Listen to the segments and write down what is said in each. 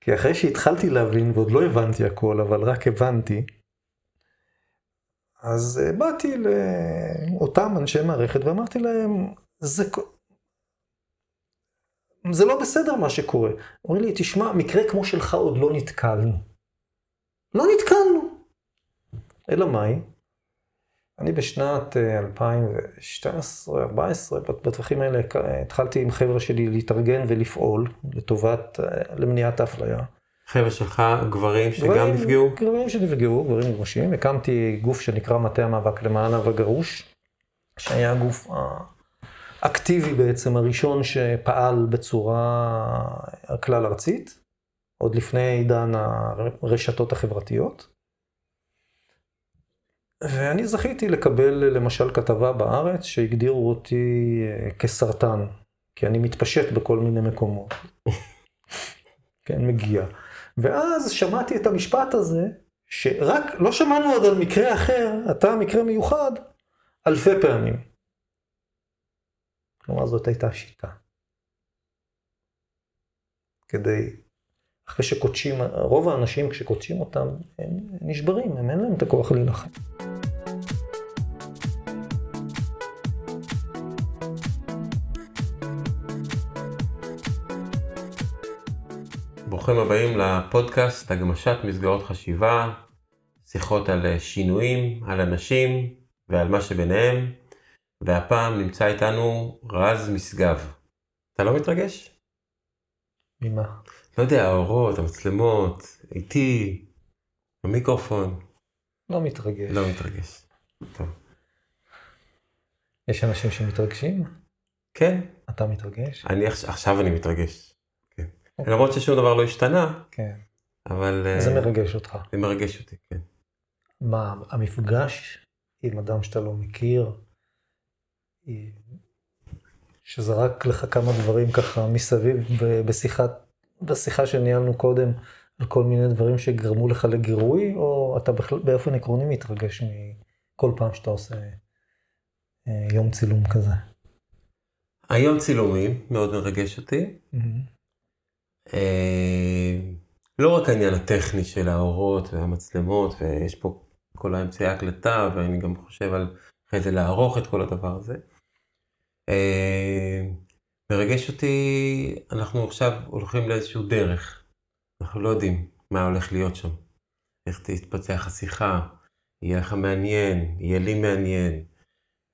כי אחרי שהתחלתי להבין, ועוד לא הבנתי הכל, אבל רק הבנתי, אז אה, באתי לאותם אנשי מערכת ואמרתי להם, זה, זה לא בסדר מה שקורה. אומרים לי, תשמע, מקרה כמו שלך עוד לא נתקלנו. לא נתקלנו. אלא מאי? אני בשנת 2012-2014, אה, בטווחים האלה התחלתי עם חבר'ה שלי להתארגן ולפעול לטובת, אה, למניעת האפליה. חבר'ה שלך, גברים שגם גברים, נפגעו? גברים שנפגעו, גברים גרושים. הקמתי גוף שנקרא מטה המאבק למען אב הגרוש, שהיה הגוף האקטיבי בעצם הראשון שפעל בצורה כלל ארצית, עוד לפני עידן הרשתות החברתיות. ואני זכיתי לקבל למשל כתבה בארץ שהגדירו אותי אה, כסרטן, כי אני מתפשט בכל מיני מקומות. כן, מגיע. ואז שמעתי את המשפט הזה, שרק, לא שמענו עוד על מקרה אחר, אתה מקרה מיוחד, אלפי פעמים. כלומר, זאת הייתה שיטה. כדי, אחרי שקודשים, רוב האנשים כשקודשים אותם, הם נשברים, הם אין להם את הכוח להילחם. ברוכים הבאים לפודקאסט הגמשת מסגרות חשיבה, שיחות על אה, שינויים, על אנשים ועל מה שביניהם, והפעם נמצא איתנו רז משגב. אתה לא מתרגש? ממה? לא יודע, האורות, המצלמות, איתי, המיקרופון. לא מתרגש. לא מתרגש. טוב. יש אנשים שמתרגשים? כן. אתה מתרגש? אני עכשיו אני מתרגש. אוקיי. למרות ששום דבר לא השתנה. כן. אבל... זה אה, מרגש אותך. זה מרגש אותי, כן. מה, המפגש עם אדם שאתה לא מכיר, שזרק לך כמה דברים ככה מסביב בשיחה, בשיחה שניהלנו קודם, על כל מיני דברים שגרמו לך לגירוי, או אתה בכלל, באופן עקרוני מתרגש מכל פעם שאתה עושה אה, יום צילום כזה? היום צילומים מאוד מרגש אותי. Mm-hmm. אה, לא רק העניין הטכני של האורות והמצלמות, ויש פה כל האמצעי ההקלטה, ואני גם חושב על אחרי זה לערוך את כל הדבר הזה. אה, מרגש אותי, אנחנו עכשיו הולכים לאיזשהו דרך. אנחנו לא יודעים מה הולך להיות שם. איך תתפתח השיחה, יהיה לך מעניין, יהיה לי מעניין,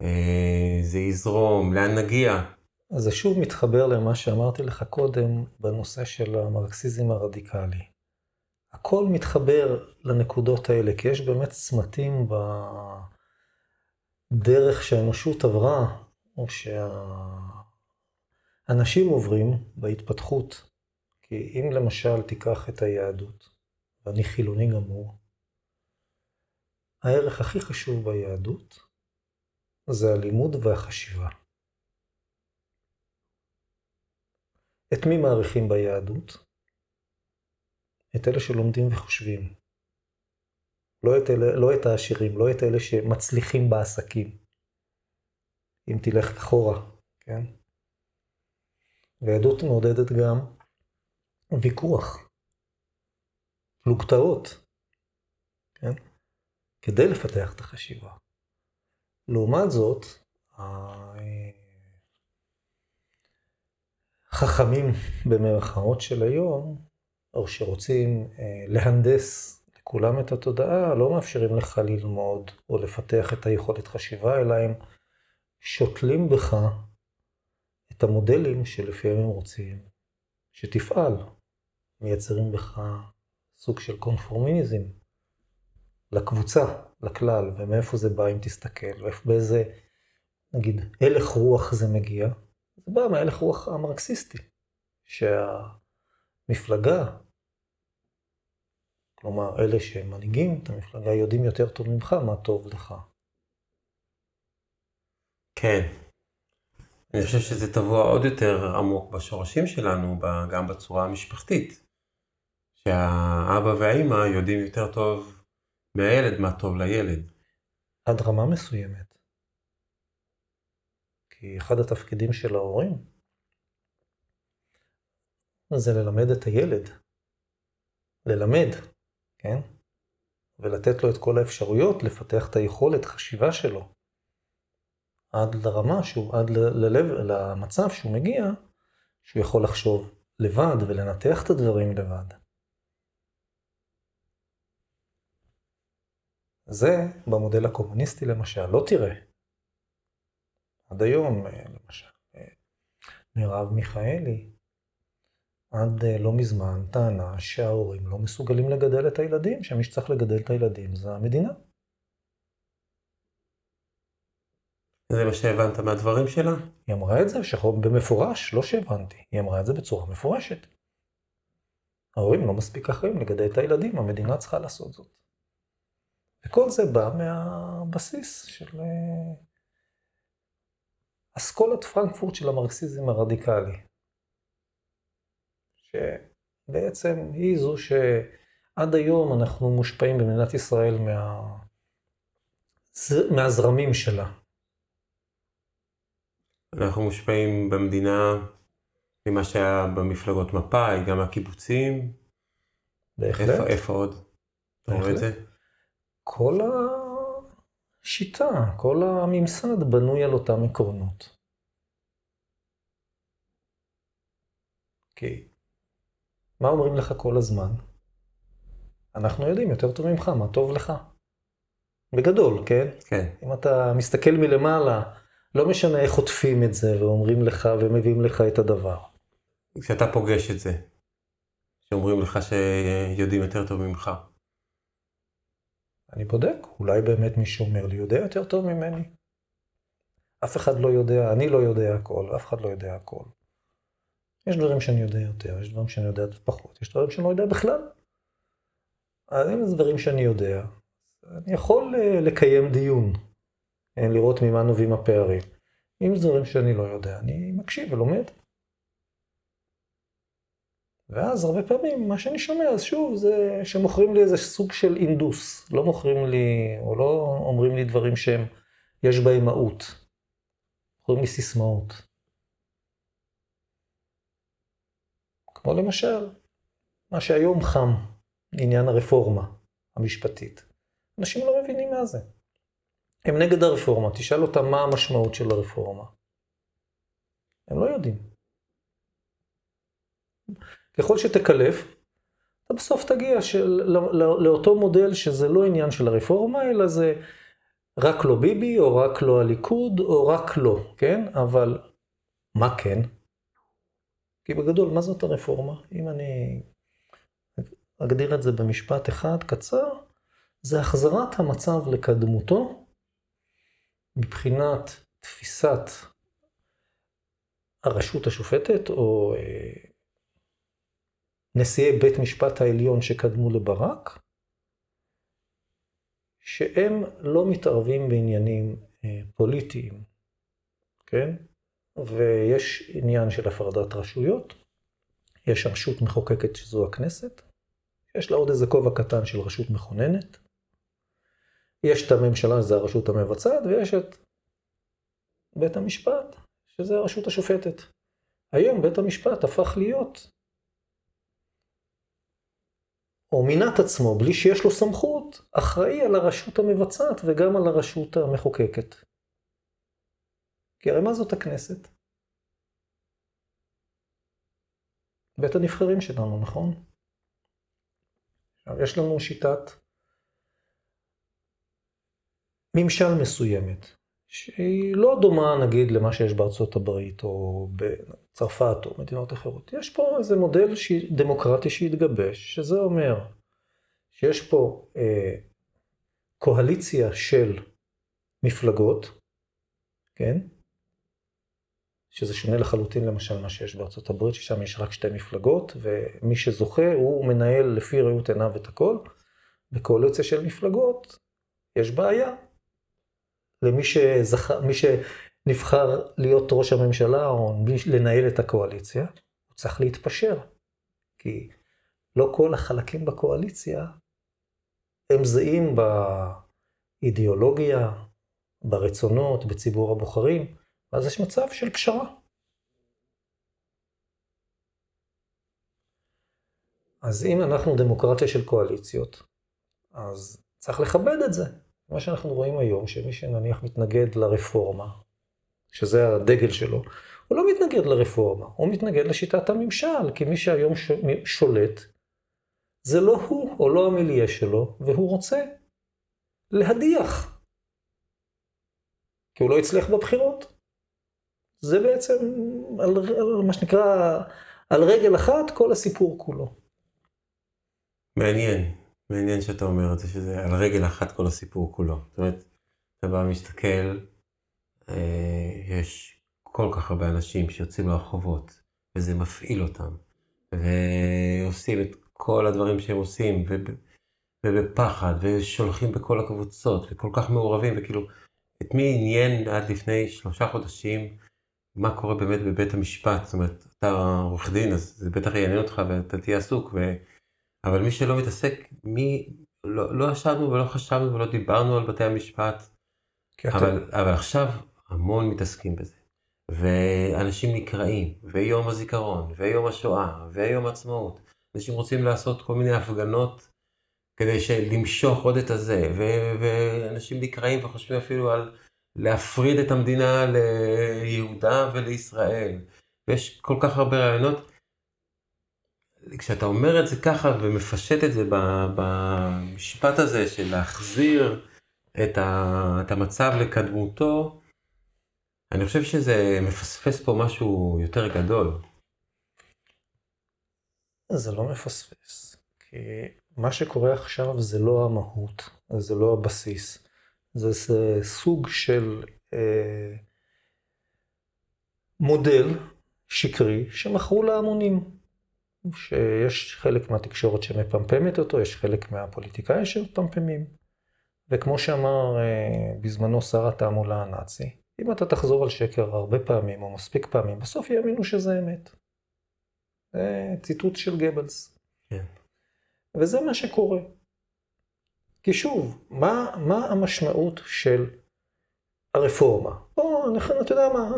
אה, זה יזרום, לאן נגיע. אז זה שוב מתחבר למה שאמרתי לך קודם בנושא של המרקסיזם הרדיקלי. הכל מתחבר לנקודות האלה, כי יש באמת צמתים בדרך שהאנושות עברה, או שהאנשים עוברים בהתפתחות. כי אם למשל תיקח את היהדות, ואני חילוני גמור, הערך הכי חשוב ביהדות זה הלימוד והחשיבה. את מי מעריכים ביהדות? את אלה שלומדים וחושבים. לא את, אלה, לא את העשירים, לא את אלה שמצליחים בעסקים. אם תלך אחורה, כן? ויהדות מעודדת גם ויכוח, פלוגתאות, כן? כדי לפתח את החשיבה. לעומת זאת, חכמים במרכאות של היום, או שרוצים אה, להנדס לכולם את התודעה, לא מאפשרים לך ללמוד או לפתח את היכולת חשיבה, אלא הם שותלים בך את המודלים שלפיהם הם רוצים שתפעל. מייצרים בך סוג של קונפורמיזם לקבוצה, לכלל, ומאיפה זה בא אם תסתכל, ובאיזה, נגיד, הלך רוח זה מגיע. זה בא מהלך רוח המרקסיסטי, שהמפלגה, כלומר אלה שמנהיגים את המפלגה יודעים יותר טוב ממך מה טוב לך. כן. אני חושב שזה טבוע עוד יותר עמוק בשורשים שלנו, גם בצורה המשפחתית. שהאבא והאימא יודעים יותר טוב מהילד מה טוב לילד. עד רמה מסוימת. כי אחד התפקידים של ההורים זה ללמד את הילד ללמד, כן? ולתת לו את כל האפשרויות לפתח את היכולת חשיבה שלו. עד לרמה שהוא, עד ללב, למצב שהוא מגיע, שהוא יכול לחשוב לבד ולנתח את הדברים לבד. זה במודל הקומוניסטי למשל, לא תראה. עד היום, אה, למשל, אה, מרב מיכאלי, עד אה, לא מזמן טענה שההורים לא מסוגלים לגדל את הילדים, שמי שצריך לגדל את הילדים זה המדינה. זה מה שהבנת מהדברים שלה? היא אמרה את זה שחור במפורש, לא שהבנתי, היא אמרה את זה בצורה מפורשת. ההורים לא מספיק אחראים לגדל את הילדים, המדינה צריכה לעשות זאת. וכל זה בא מהבסיס של אסכולת פרנקפורט של המרקסיזם הרדיקלי. שבעצם היא זו שעד היום אנחנו מושפעים במדינת ישראל מה... מהזרמים שלה. אנחנו מושפעים במדינה ממה שהיה במפלגות מפא"י, גם מהקיבוצים. בהחלט. איפה, איפה עוד? אתה רואה את זה? כל השיטה, כל הממסד בנוי על אותם עקרונות. כי מה אומרים לך כל הזמן? אנחנו יודעים יותר טוב ממך, מה טוב לך. בגדול, כן? כן. אם אתה מסתכל מלמעלה, לא משנה איך עוטפים את זה ואומרים לך ומביאים לך את הדבר. כשאתה פוגש את זה, שאומרים לך שיודעים יותר טוב ממך. אני בודק, אולי באמת מי שאומר לי יודע יותר טוב ממני. אף אחד לא יודע, אני לא יודע הכל, אף אחד לא יודע הכל. יש דברים שאני יודע יותר, יש דברים שאני יודע פחות, יש דברים שאני לא יודע בכלל. אז אם זה דברים שאני יודע, אני יכול אה, לקיים דיון, אה, לראות ממה נובעים הפערים. אם זה דברים שאני לא יודע, אני מקשיב ולומד. ואז הרבה פעמים מה שאני שומע, אז שוב, זה שמוכרים לי איזה סוג של אינדוס. לא מוכרים לי, או לא אומרים לי דברים שהם, יש בהם מהות. מוכרים לי סיסמאות. כמו למשל, מה שהיום חם, עניין הרפורמה המשפטית. אנשים לא מבינים מה זה. הם נגד הרפורמה, תשאל אותם מה המשמעות של הרפורמה. הם לא יודעים. ככל שתקלף, אתה בסוף תגיע של, לא, לא, לאותו מודל שזה לא עניין של הרפורמה, אלא זה רק לא ביבי, או רק לא הליכוד, או רק לא, כן? אבל מה כן? כי בגדול, מה זאת הרפורמה? אם אני אגדיר את זה במשפט אחד קצר, זה החזרת המצב לקדמותו מבחינת תפיסת הרשות השופטת, או אה, נשיאי בית משפט העליון שקדמו לברק, שהם לא מתערבים בעניינים אה, פוליטיים, כן? ויש עניין של הפרדת רשויות, יש רשות מחוקקת שזו הכנסת, יש לה עוד איזה כובע קטן של רשות מכוננת, יש את הממשלה, שזה הרשות המבצעת, ויש את בית המשפט, שזה הרשות השופטת. היום בית המשפט הפך להיות, או מינה את עצמו, בלי שיש לו סמכות, אחראי על הרשות המבצעת וגם על הרשות המחוקקת. כי הרי מה זאת הכנסת? בית הנבחרים שלנו, נכון? יש לנו שיטת ממשל מסוימת, שהיא לא דומה נגיד למה שיש בארצות הברית או בצרפת או מדינות אחרות. יש פה איזה מודל דמוקרטי שהתגבש, שזה אומר שיש פה אה, קואליציה של מפלגות, כן? שזה שונה לחלוטין למשל מה שיש בארצות הברית, ששם יש רק שתי מפלגות, ומי שזוכה הוא מנהל לפי ראות עיניו את הכל. בקואליציה של מפלגות יש בעיה. למי שזכ... מי שנבחר להיות ראש הממשלה או לנהל את הקואליציה, הוא צריך להתפשר. כי לא כל החלקים בקואליציה הם זהים באידיאולוגיה, ברצונות, בציבור הבוחרים. אז יש מצב של פשרה. אז אם אנחנו דמוקרטיה של קואליציות, אז צריך לכבד את זה. מה שאנחנו רואים היום, שמי שנניח מתנגד לרפורמה, שזה הדגל שלו, הוא לא מתנגד לרפורמה, הוא מתנגד לשיטת הממשל, כי מי שהיום שולט, זה לא הוא או לא המיליה שלו, והוא רוצה להדיח. כי הוא לא הצליח בבחירות. זה בעצם, על, על מה שנקרא, על רגל אחת, כל הסיפור כולו. מעניין, מעניין שאתה אומר את זה, שזה על רגל אחת כל הסיפור כולו. זאת אומרת, אתה בא מסתכל, אה, יש כל כך הרבה אנשים שיוצאים לרחובות, וזה מפעיל אותם, ועושים את כל הדברים שהם עושים, ובפחד, ושולחים בכל הקבוצות, וכל כך מעורבים, וכאילו, את מי עניין עד לפני שלושה חודשים מה קורה באמת בבית המשפט? זאת אומרת, אתה עורך דין, אז זה בטח יעניין אותך ואתה תהיה עסוק, ו... אבל מי שלא מתעסק, מי... לא, לא ישבנו ולא חשבנו ולא דיברנו על בתי המשפט, אבל. אבל עכשיו המון מתעסקים בזה. ואנשים נקראים, ויום הזיכרון, ויום השואה, ויום העצמאות. אנשים רוצים לעשות כל מיני הפגנות כדי למשוך עוד את הזה, ו- ואנשים נקראים וחושבים אפילו על להפריד את המדינה ליהודה ולישראל. ויש כל כך הרבה רעיונות. כשאתה אומר את זה ככה ומפשט את זה במשפט הזה של להחזיר את, ה- את המצב לקדמותו, אני חושב שזה מפספס פה משהו יותר גדול. זה לא מפספס, כי מה שקורה עכשיו זה לא המהות, זה לא הבסיס. זה, זה סוג של אה, מודל שקרי שמכרו להמונים. שיש חלק מהתקשורת שמפמפמת אותו, יש חלק מהפוליטיקאים שמפמפמים. וכמו שאמר אה, בזמנו שר התעמולה הנאצי, אם אתה תחזור על שקר הרבה פעמים או מספיק פעמים, בסוף יאמינו שזה אמת. זה ציטוט של גבלס. כן. וזה מה שקורה. כי שוב, מה, מה המשמעות של הרפורמה? בואו, אתה יודע מה,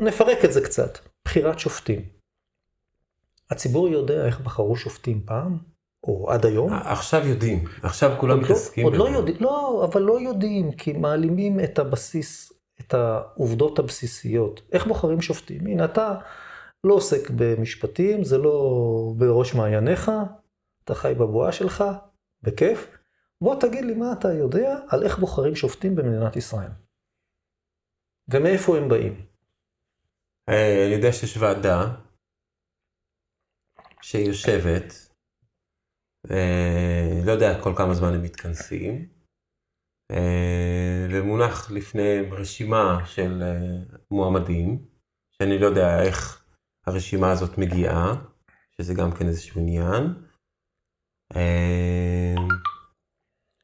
נפרק את זה קצת. בחירת שופטים. הציבור יודע איך בחרו שופטים פעם? או עד היום? עכשיו יודעים, עכשיו כולם לא- מתעסקים עוד לא יודעים, לא, אבל לא יודעים, כי מעלימים את הבסיס, את העובדות הבסיסיות. איך בוחרים שופטים? הנה, אתה לא עוסק במשפטים, זה לא בראש מעייניך, אתה חי בבועה שלך, בכיף. בוא תגיד לי מה אתה יודע על איך בוחרים שופטים במדינת ישראל. ומאיפה הם באים. אה, אני יודע שיש ועדה שיושבת, אה, לא יודע כל כמה זמן הם מתכנסים, אה, ומונח לפניהם רשימה של מועמדים, שאני לא יודע איך הרשימה הזאת מגיעה, שזה גם כן איזשהו עניין.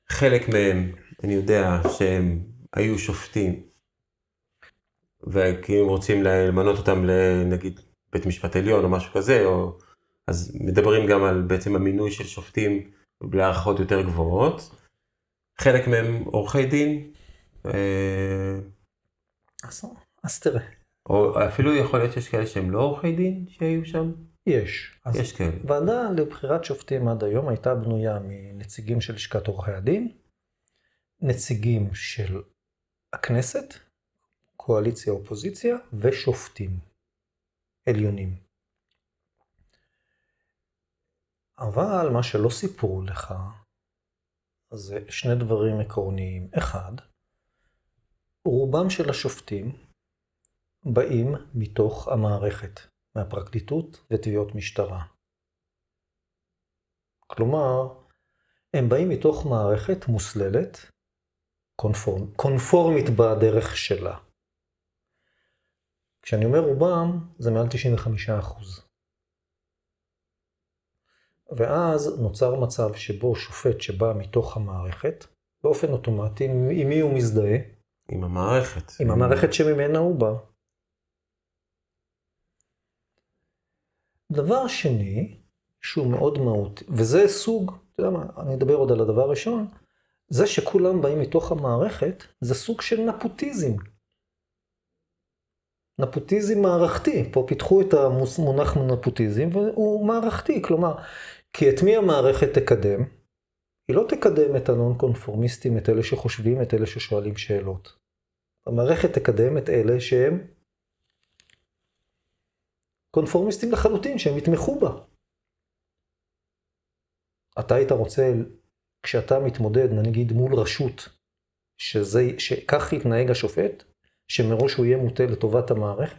חלק מהם, אני יודע שהם היו שופטים, וכאילו רוצים למנות אותם לנגיד בית משפט עליון או משהו כזה, או... אז מדברים גם על בעצם המינוי של שופטים להערכות יותר גבוהות. חלק מהם עורכי דין. אה, אז תראה. או אפילו יכול להיות שיש כאלה שהם לא עורכי דין שהיו שם. יש. יש כאלה. ועדה לבחירת שופטים עד היום הייתה בנויה מנציגים של לשכת עורכי הדין, נציגים של הכנסת, קואליציה אופוזיציה ושופטים עליונים. אבל מה שלא סיפרו לך זה שני דברים עקרוניים. אחד, רובם של השופטים באים מתוך המערכת. מהפרקליטות ותביעות משטרה. כלומר, הם באים מתוך מערכת מוסללת, קונפורמ, קונפורמית בדרך שלה. כשאני אומר רובם, זה מעל 95%. ואז נוצר מצב שבו שופט שבא מתוך המערכת, באופן אוטומטי, עם מי הוא מזדהה? עם המערכת. עם המערכת שממנה הוא בא. דבר שני, שהוא מאוד מהותי, וזה סוג, אתה יודע מה, אני אדבר עוד על הדבר הראשון, זה שכולם באים מתוך המערכת, זה סוג של נפוטיזם. נפוטיזם מערכתי, פה פיתחו את המונח נפוטיזם, והוא מערכתי, כלומר, כי את מי המערכת תקדם? היא לא תקדם את הנון קונפורמיסטים, את אלה שחושבים, את אלה ששואלים שאלות. המערכת תקדם את אלה שהם קונפורמיסטים לחלוטין, שהם יתמכו בה. אתה היית רוצה, כשאתה מתמודד, נגיד מול רשות, שזה, שכך יתנהג השופט, שמראש הוא יהיה מוטה לטובת המערכת?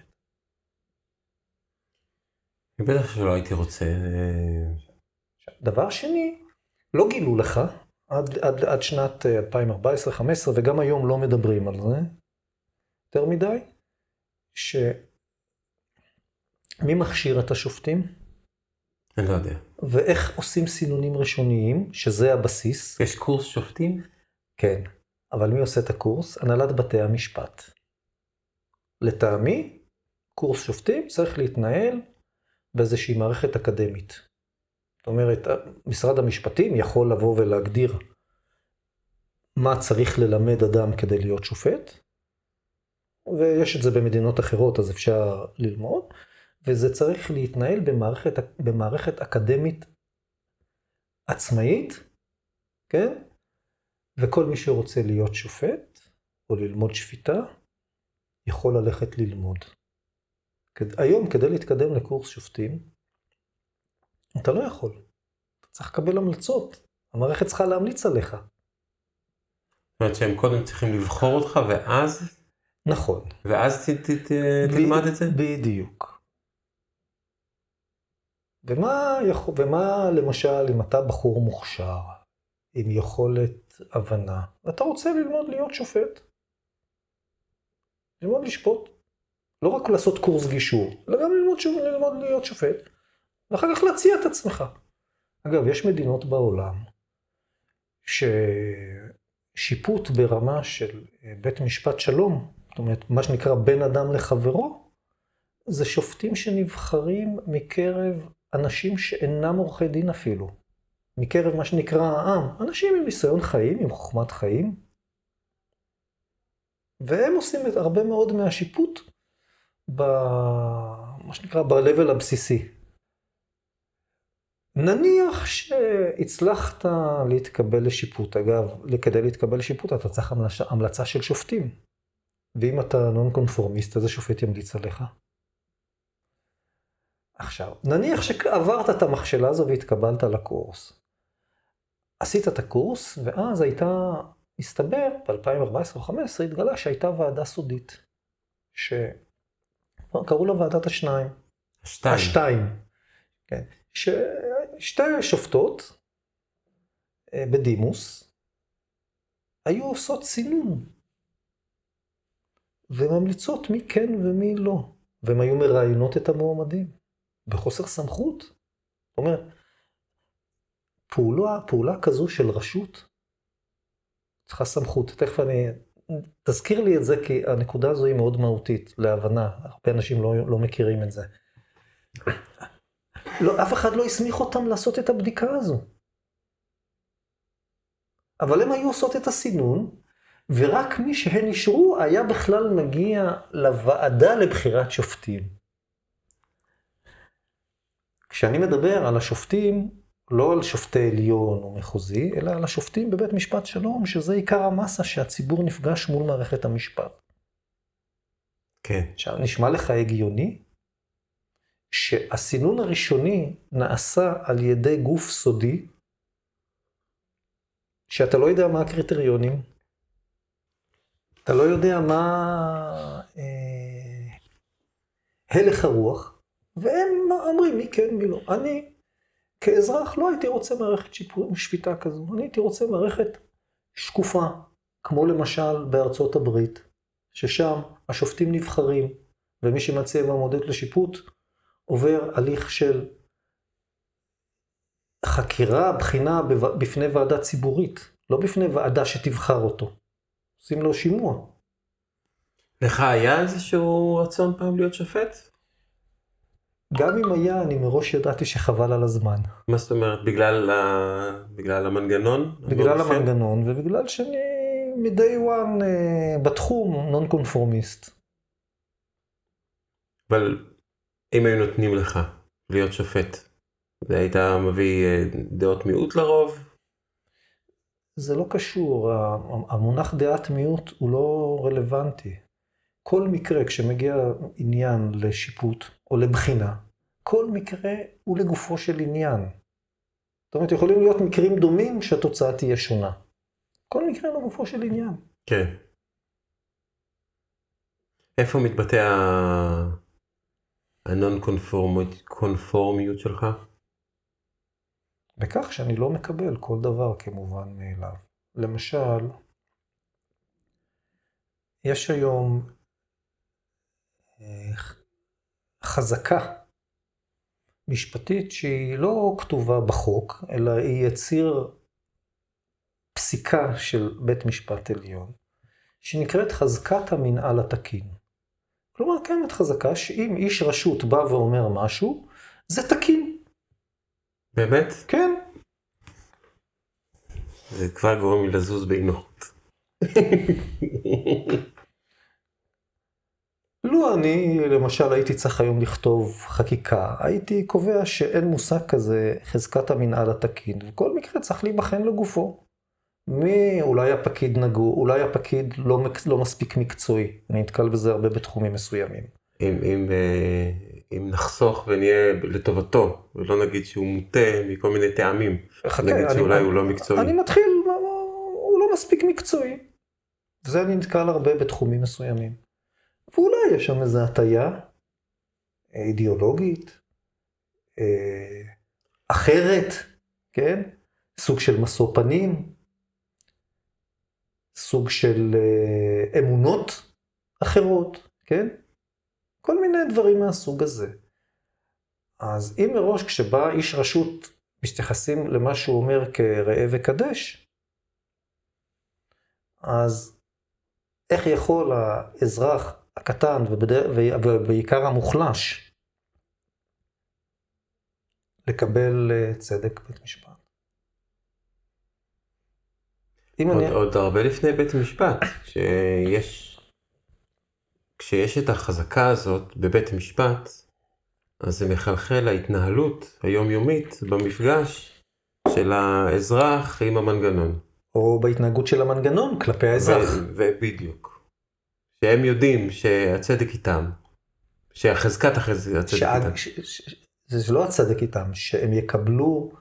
בטח שלא הייתי רוצה. דבר שני, לא גילו לך, עד, עד, עד שנת 2014-2015, וגם היום לא מדברים על זה יותר מדי, שמי מכשיר את השופטים? אני לא יודע. ואיך עושים סינונים ראשוניים, שזה הבסיס. יש קורס שופטים? כן, אבל מי עושה את הקורס? הנהלת בתי המשפט. לטעמי, קורס שופטים צריך להתנהל באיזושהי מערכת אקדמית. זאת אומרת, משרד המשפטים יכול לבוא ולהגדיר מה צריך ללמד אדם כדי להיות שופט, ויש את זה במדינות אחרות, אז אפשר ללמוד, וזה צריך להתנהל במערכת, במערכת אקדמית עצמאית, כן? וכל מי שרוצה להיות שופט או ללמוד שפיטה, יכול ללכת ללמוד. היום, כדי להתקדם לקורס שופטים, אתה לא יכול. אתה צריך לקבל המלצות. המערכת צריכה להמליץ עליך. זאת אומרת שהם קודם צריכים לבחור אותך ואז? נכון. ואז ת, ת, ת, תלמד את זה? בדיוק. ומה, יכול, ומה למשל אם אתה בחור מוכשר, עם יכולת הבנה, ואתה רוצה ללמוד להיות שופט? ללמוד לשפוט. לא רק לעשות קורס גישור, אלא גם ללמוד, שוב, ללמוד להיות שופט, ואחר כך להציע את עצמך. אגב, יש מדינות בעולם ששיפוט ברמה של אה, בית משפט שלום, זאת אומרת, מה שנקרא בין אדם לחברו, זה שופטים שנבחרים מקרב אנשים שאינם עורכי דין אפילו. מקרב מה שנקרא העם, אנשים עם ניסיון חיים, עם חוכמת חיים, והם עושים את הרבה מאוד מהשיפוט במה שנקרא ב-level הבסיסי. נניח שהצלחת להתקבל לשיפוט, אגב, כדי להתקבל לשיפוט אתה צריך המלצה, המלצה של שופטים. ואם אתה נון קונפורמיסט, איזה שופט ימליץ עליך? עכשיו, נניח שעברת את המכשלה הזו והתקבלת לקורס. עשית את הקורס, ואז הייתה, הסתבר, ב-2014 או 2015 התגלה שהייתה ועדה סודית. שקראו לה ועדת השניים. השתיים. השתיים. כן. ששתי שופטות אה, בדימוס היו עושות סינון. וממליצות מי כן ומי לא. והן היו מראיינות את המועמדים. בחוסר סמכות. זאת אומרת, פעולה, פעולה כזו של רשות צריכה סמכות. תכף אני... תזכיר לי את זה, כי הנקודה הזו היא מאוד מהותית להבנה. הרבה אנשים לא, לא מכירים את זה. לא, אף אחד לא הסמיך אותם לעשות את הבדיקה הזו. אבל הם היו עושות את הסינון, ורק מי שהן אישרו היה בכלל מגיע לוועדה לבחירת שופטים. כשאני מדבר על השופטים, לא על שופטי עליון או מחוזי, אלא על השופטים בבית משפט שלום, שזה עיקר המסה שהציבור נפגש מול מערכת המשפט. כן. עכשיו, נשמע לך הגיוני שהסינון הראשוני נעשה על ידי גוף סודי, שאתה לא יודע מה הקריטריונים, אתה לא יודע מה אה, הלך הרוח, והם אומרים מי כן, מי לא. אני, כאזרח, לא הייתי רוצה מערכת שיפור, שפיטה כזו, אני הייתי רוצה מערכת שקופה, כמו למשל בארצות הברית, ששם השופטים נבחרים, ומי שמציע במודד לשיפוט, עובר הליך של חקירה, בחינה בפני ועדה ציבורית, לא בפני ועדה שתבחר אותו. עושים לו שימוע. לך היה איזשהו רצון פעם להיות שופט? גם אם היה, אני מראש ידעתי שחבל על הזמן. מה זאת אומרת? בגלל, ה... בגלל המנגנון? בגלל המנגנון, ובגלל שאני מ-day one uh, בתחום נון קונפורמיסט. אבל אם היו נותנים לך להיות שופט, והיית מביא אה, דעות מיעוט לרוב? זה לא קשור, המונח דעת מיעוט הוא לא רלוונטי. כל מקרה, כשמגיע עניין לשיפוט או לבחינה, כל מקרה הוא לגופו של עניין. זאת אומרת, יכולים להיות מקרים דומים שהתוצאה תהיה שונה. כל מקרה לגופו של עניין. כן. איפה מתבטא הנון קונפורמיות שלך? בכך שאני לא מקבל כל דבר כמובן מאליו. למשל, יש היום אה, חזקה משפטית שהיא לא כתובה בחוק, אלא היא יציר פסיקה של בית משפט עליון, שנקראת חזקת המנהל התקין. כלומר, קיימת חזקה שאם איש רשות בא ואומר משהו, זה תקין. באמת? כן. זה כבר גורם לי לזוז באי נוחות. לו אני, למשל, הייתי צריך היום לכתוב חקיקה, הייתי קובע שאין מושג כזה חזקת המנהל התקין, וכל מקרה צריך להיבחן לגופו. מי אולי הפקיד נגור, אולי הפקיד לא, לא מספיק מקצועי, אני נתקל בזה הרבה בתחומים מסוימים. אם, אם, אה, אם נחסוך ונהיה לטובתו, ולא נגיד שהוא מוטה מכל מיני טעמים, חכה, נגיד אני, שאולי אני, הוא לא מקצועי. אני מתחיל, הוא לא מספיק מקצועי. וזה אני נתקל הרבה בתחומים מסוימים. ואולי יש שם איזו הטיה אה, אידיאולוגית, אה, אחרת, כן? סוג של משוא פנים, סוג של אה, אמונות אחרות, כן? כל מיני דברים מהסוג הזה. אז אם מראש כשבא איש רשות מתייחסים למה שהוא אומר כראה וקדש, אז איך יכול האזרח הקטן ובעיקר המוחלש לקבל אה, צדק בית משפט? עוד, אני... עוד הרבה לפני בית המשפט, שיש, כשיש את החזקה הזאת בבית המשפט, אז זה מחלחל להתנהלות היומיומית במפגש של האזרח עם המנגנון. או בהתנהגות של המנגנון כלפי האזרח. ובדיוק. שהם יודעים שהצדק איתם, שהחזקת הצדק שעד, איתם. ש, ש, זה לא הצדק איתם, שהם יקבלו,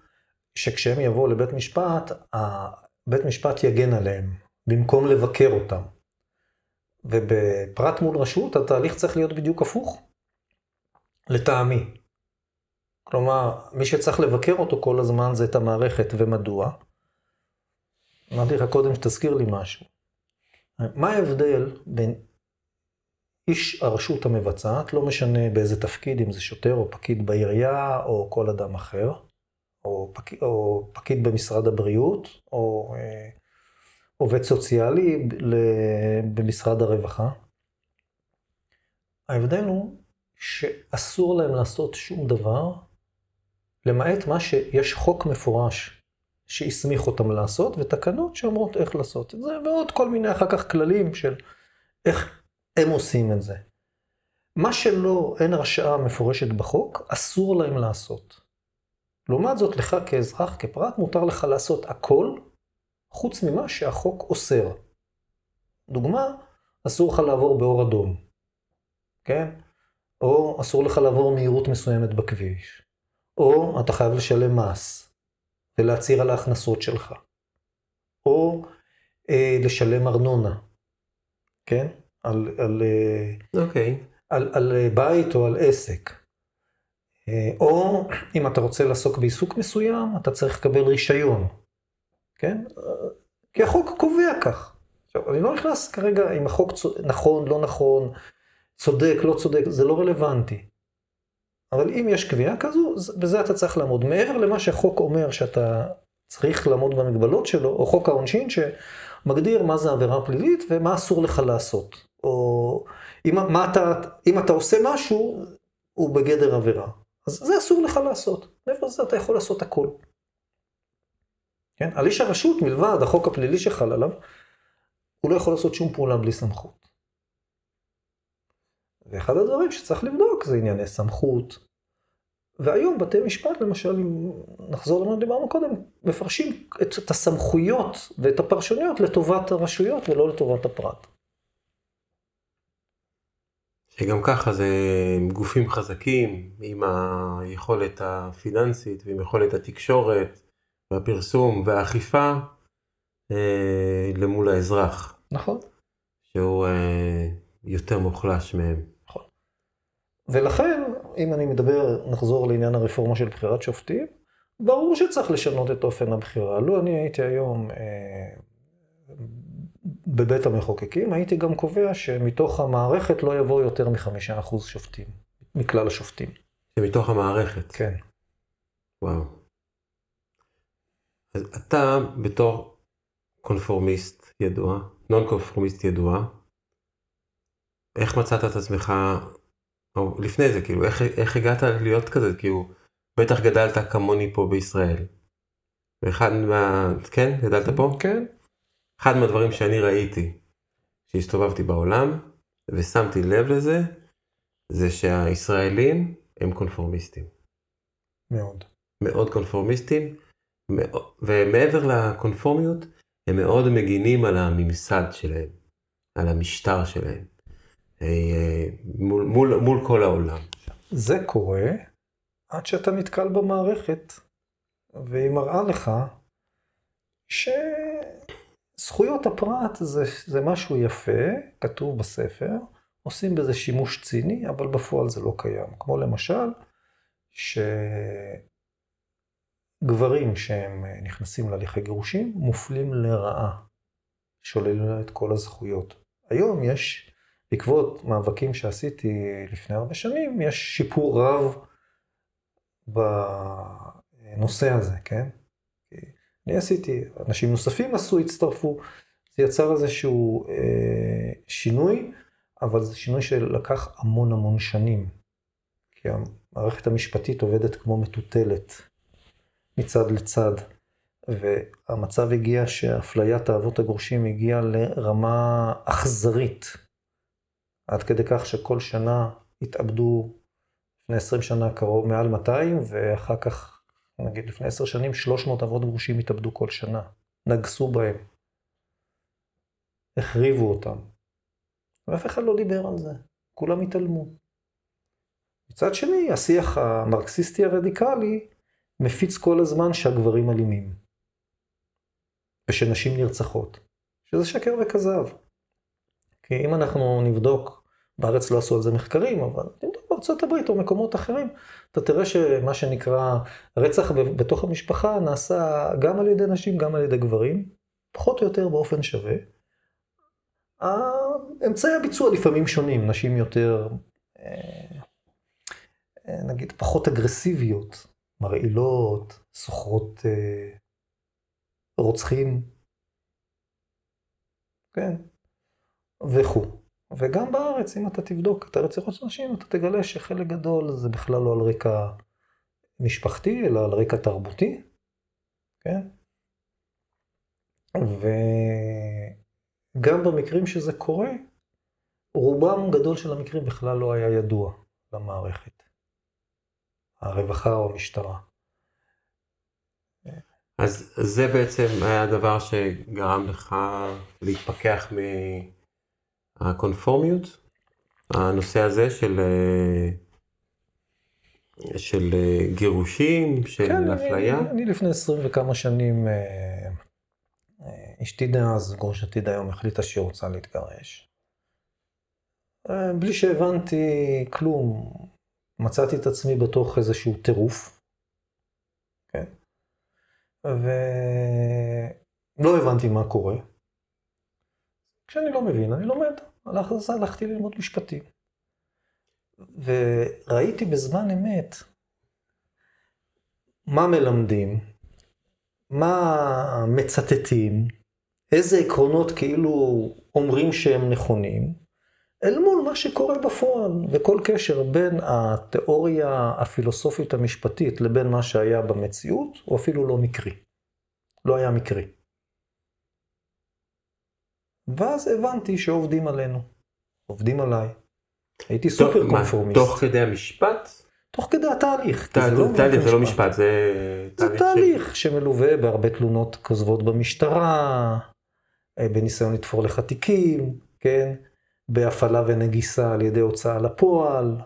שכשהם יבואו לבית משפט, בית משפט יגן עליהם, במקום לבקר אותם. ובפרט מול רשות, התהליך צריך להיות בדיוק הפוך, לטעמי. כלומר, מי שצריך לבקר אותו כל הזמן זה את המערכת, ומדוע? אמרתי לך קודם שתזכיר לי משהו. מה ההבדל בין איש הרשות המבצעת, לא משנה באיזה תפקיד, אם זה שוטר או פקיד בעירייה או כל אדם אחר, או, פק... או פקיד במשרד הבריאות, או אה, עובד סוציאלי במשרד הרווחה. ההבדל הוא שאסור להם לעשות שום דבר, למעט מה שיש חוק מפורש שהסמיך אותם לעשות, ותקנות שאומרות איך לעשות את זה, ועוד כל מיני אחר כך כללים של איך הם עושים את זה. מה שלא, אין הרשאה מפורשת בחוק, אסור להם לעשות. לעומת זאת, לך כאזרח, כפרט, מותר לך לעשות הכל, חוץ ממה שהחוק אוסר. דוגמה, אסור לך לעבור באור אדום, כן? או אסור לך לעבור מהירות מסוימת בכביש. או אתה חייב לשלם מס ולהצהיר על ההכנסות שלך. או אה, לשלם ארנונה, כן? על, על, אה, אוקיי. על, על אה, בית או על עסק. אה, או אם אתה רוצה לעסוק בעיסוק מסוים, אתה צריך לקבל רישיון, כן? כי החוק קובע כך. עכשיו, אני לא נכנס כרגע אם החוק נכון, לא נכון, צודק, לא צודק, זה לא רלוונטי. אבל אם יש קביעה כזו, בזה אתה צריך לעמוד. מעבר למה שהחוק אומר שאתה צריך לעמוד במגבלות שלו, או חוק העונשין שמגדיר מה זה עבירה פלילית ומה אסור לך לעשות. או אם, אתה, אם אתה עושה משהו, הוא בגדר עבירה. אז זה אסור לך לעשות. מעבר לזה אתה יכול לעשות הכל. כן? על איש הרשות, מלבד החוק הפלילי שחל עליו, הוא לא יכול לעשות שום פעולה בלי סמכות. ואחד הדברים שצריך לבדוק זה ענייני סמכות, והיום בתי משפט, למשל, אם נחזור למה שדיברנו קודם, מפרשים את הסמכויות ואת הפרשנויות לטובת הרשויות ולא לטובת הפרט. שגם ככה זה גופים חזקים עם היכולת הפיננסית ועם יכולת התקשורת והפרסום והאכיפה אה, למול האזרח. נכון. שהוא אה, יותר מוחלש מהם. נכון. ולכן, אם אני מדבר, נחזור לעניין הרפורמה של בחירת שופטים, ברור שצריך לשנות את אופן הבחירה. לו אני הייתי היום אה, בבית המחוקקים, הייתי גם קובע שמתוך המערכת לא יבואו יותר מחמישה אחוז שופטים, מכלל השופטים. שמתוך המערכת? כן. וואו. אז אתה בתור קונפורמיסט ידוע, נון קונפורמיסט ידוע, איך מצאת את עצמך, או לפני זה, כאילו, איך, איך הגעת להיות כזה, כאילו, בטח גדלת כמוני פה בישראל. ואחד מה... כן? גדלת פה? כן. אחד מהדברים שאני ראיתי, כשהסתובבתי בעולם, ושמתי לב לזה, זה שהישראלים הם קונפורמיסטים. מאוד. מאוד קונפורמיסטים, ומעבר לקונפורמיות, הם מאוד מגינים על הממסד שלהם, על המשטר שלהם, אה, מול, מול, מול כל העולם. זה קורה עד שאתה נתקל במערכת, והיא מראה לך שזכויות הפרט זה, זה משהו יפה, כתוב בספר, עושים בזה שימוש ציני, אבל בפועל זה לא קיים. כמו למשל, ש... גברים שהם נכנסים להליכי גירושים מופלים לרעה, שוללים את כל הזכויות. היום יש, בעקבות מאבקים שעשיתי לפני הרבה שנים, יש שיפור רב בנושא הזה, כן? אני עשיתי, אנשים נוספים עשו, הצטרפו, זה יצר איזשהו אה, שינוי, אבל זה שינוי שלקח המון המון שנים. כי המערכת המשפטית עובדת כמו מטוטלת. מצד לצד. והמצב הגיע שאפליית האבות הגרושים הגיעה לרמה אכזרית. עד כדי כך שכל שנה התאבדו, לפני 20 שנה קרוב מעל 200, ואחר כך, נגיד לפני 10 שנים, 300 אבות גרושים התאבדו כל שנה. נגסו בהם. החריבו אותם. ואף אחד לא דיבר על זה. כולם התעלמו. מצד שני, השיח המרקסיסטי הרדיקלי מפיץ כל הזמן שהגברים אלימים. ושנשים נרצחות. שזה שקר וכזב. כי אם אנחנו נבדוק, בארץ לא עשו על זה מחקרים, אבל נבדוק בארצות הברית או מקומות אחרים, אתה תראה שמה שנקרא רצח בתוך המשפחה נעשה גם על ידי נשים, גם על ידי גברים, פחות או יותר באופן שווה. אמצעי הביצוע לפעמים שונים, נשים יותר, אה, אה, נגיד, פחות אגרסיביות, מרעילות, סוחרות אה, רוצחים, כן, וכו'. וגם בארץ, אם אתה תבדוק את הרציחות של נשים, אתה תגלה שחלק גדול זה בכלל לא על רקע משפחתי, אלא על רקע תרבותי, כן? וגם במקרים שזה קורה, רובם גדול של המקרים בכלל לא היה ידוע למערכת. הרווחה או המשטרה. אז זה בעצם היה הדבר שגרם לך להתפכח מהקונפורמיות? הנושא הזה של, של גירושים, של כן, אפליה? אני, אני לפני עשרים וכמה שנים, אה, אה, אשתי דאז, גרושתי דיום, החליטה שהיא רוצה להתגרש. אה, בלי שהבנתי כלום, מצאתי את עצמי בתוך איזשהו טירוף, כן? ולא הבנתי מה קורה. כשאני לא מבין, אני לומד. אז הלכתי ללמוד משפטים. וראיתי בזמן אמת מה מלמדים, מה מצטטים, איזה עקרונות כאילו אומרים שהם נכונים, אל מול מה שקורה בפועל, וכל קשר בין התיאוריה הפילוסופית המשפטית לבין מה שהיה במציאות, הוא אפילו לא מקרי. לא היה מקרי. ואז הבנתי שעובדים עלינו, עובדים עליי. הייתי סופר קונפורמיסט. תוך כדי המשפט? תוך כדי התהליך. תה- לא תהליך זה לא משפט. זה זה של- תהליך שמלווה בהרבה תלונות כוזבות במשטרה, אה, בניסיון לתפור לך תיקים, כן? בהפעלה ונגיסה על ידי הוצאה לפועל,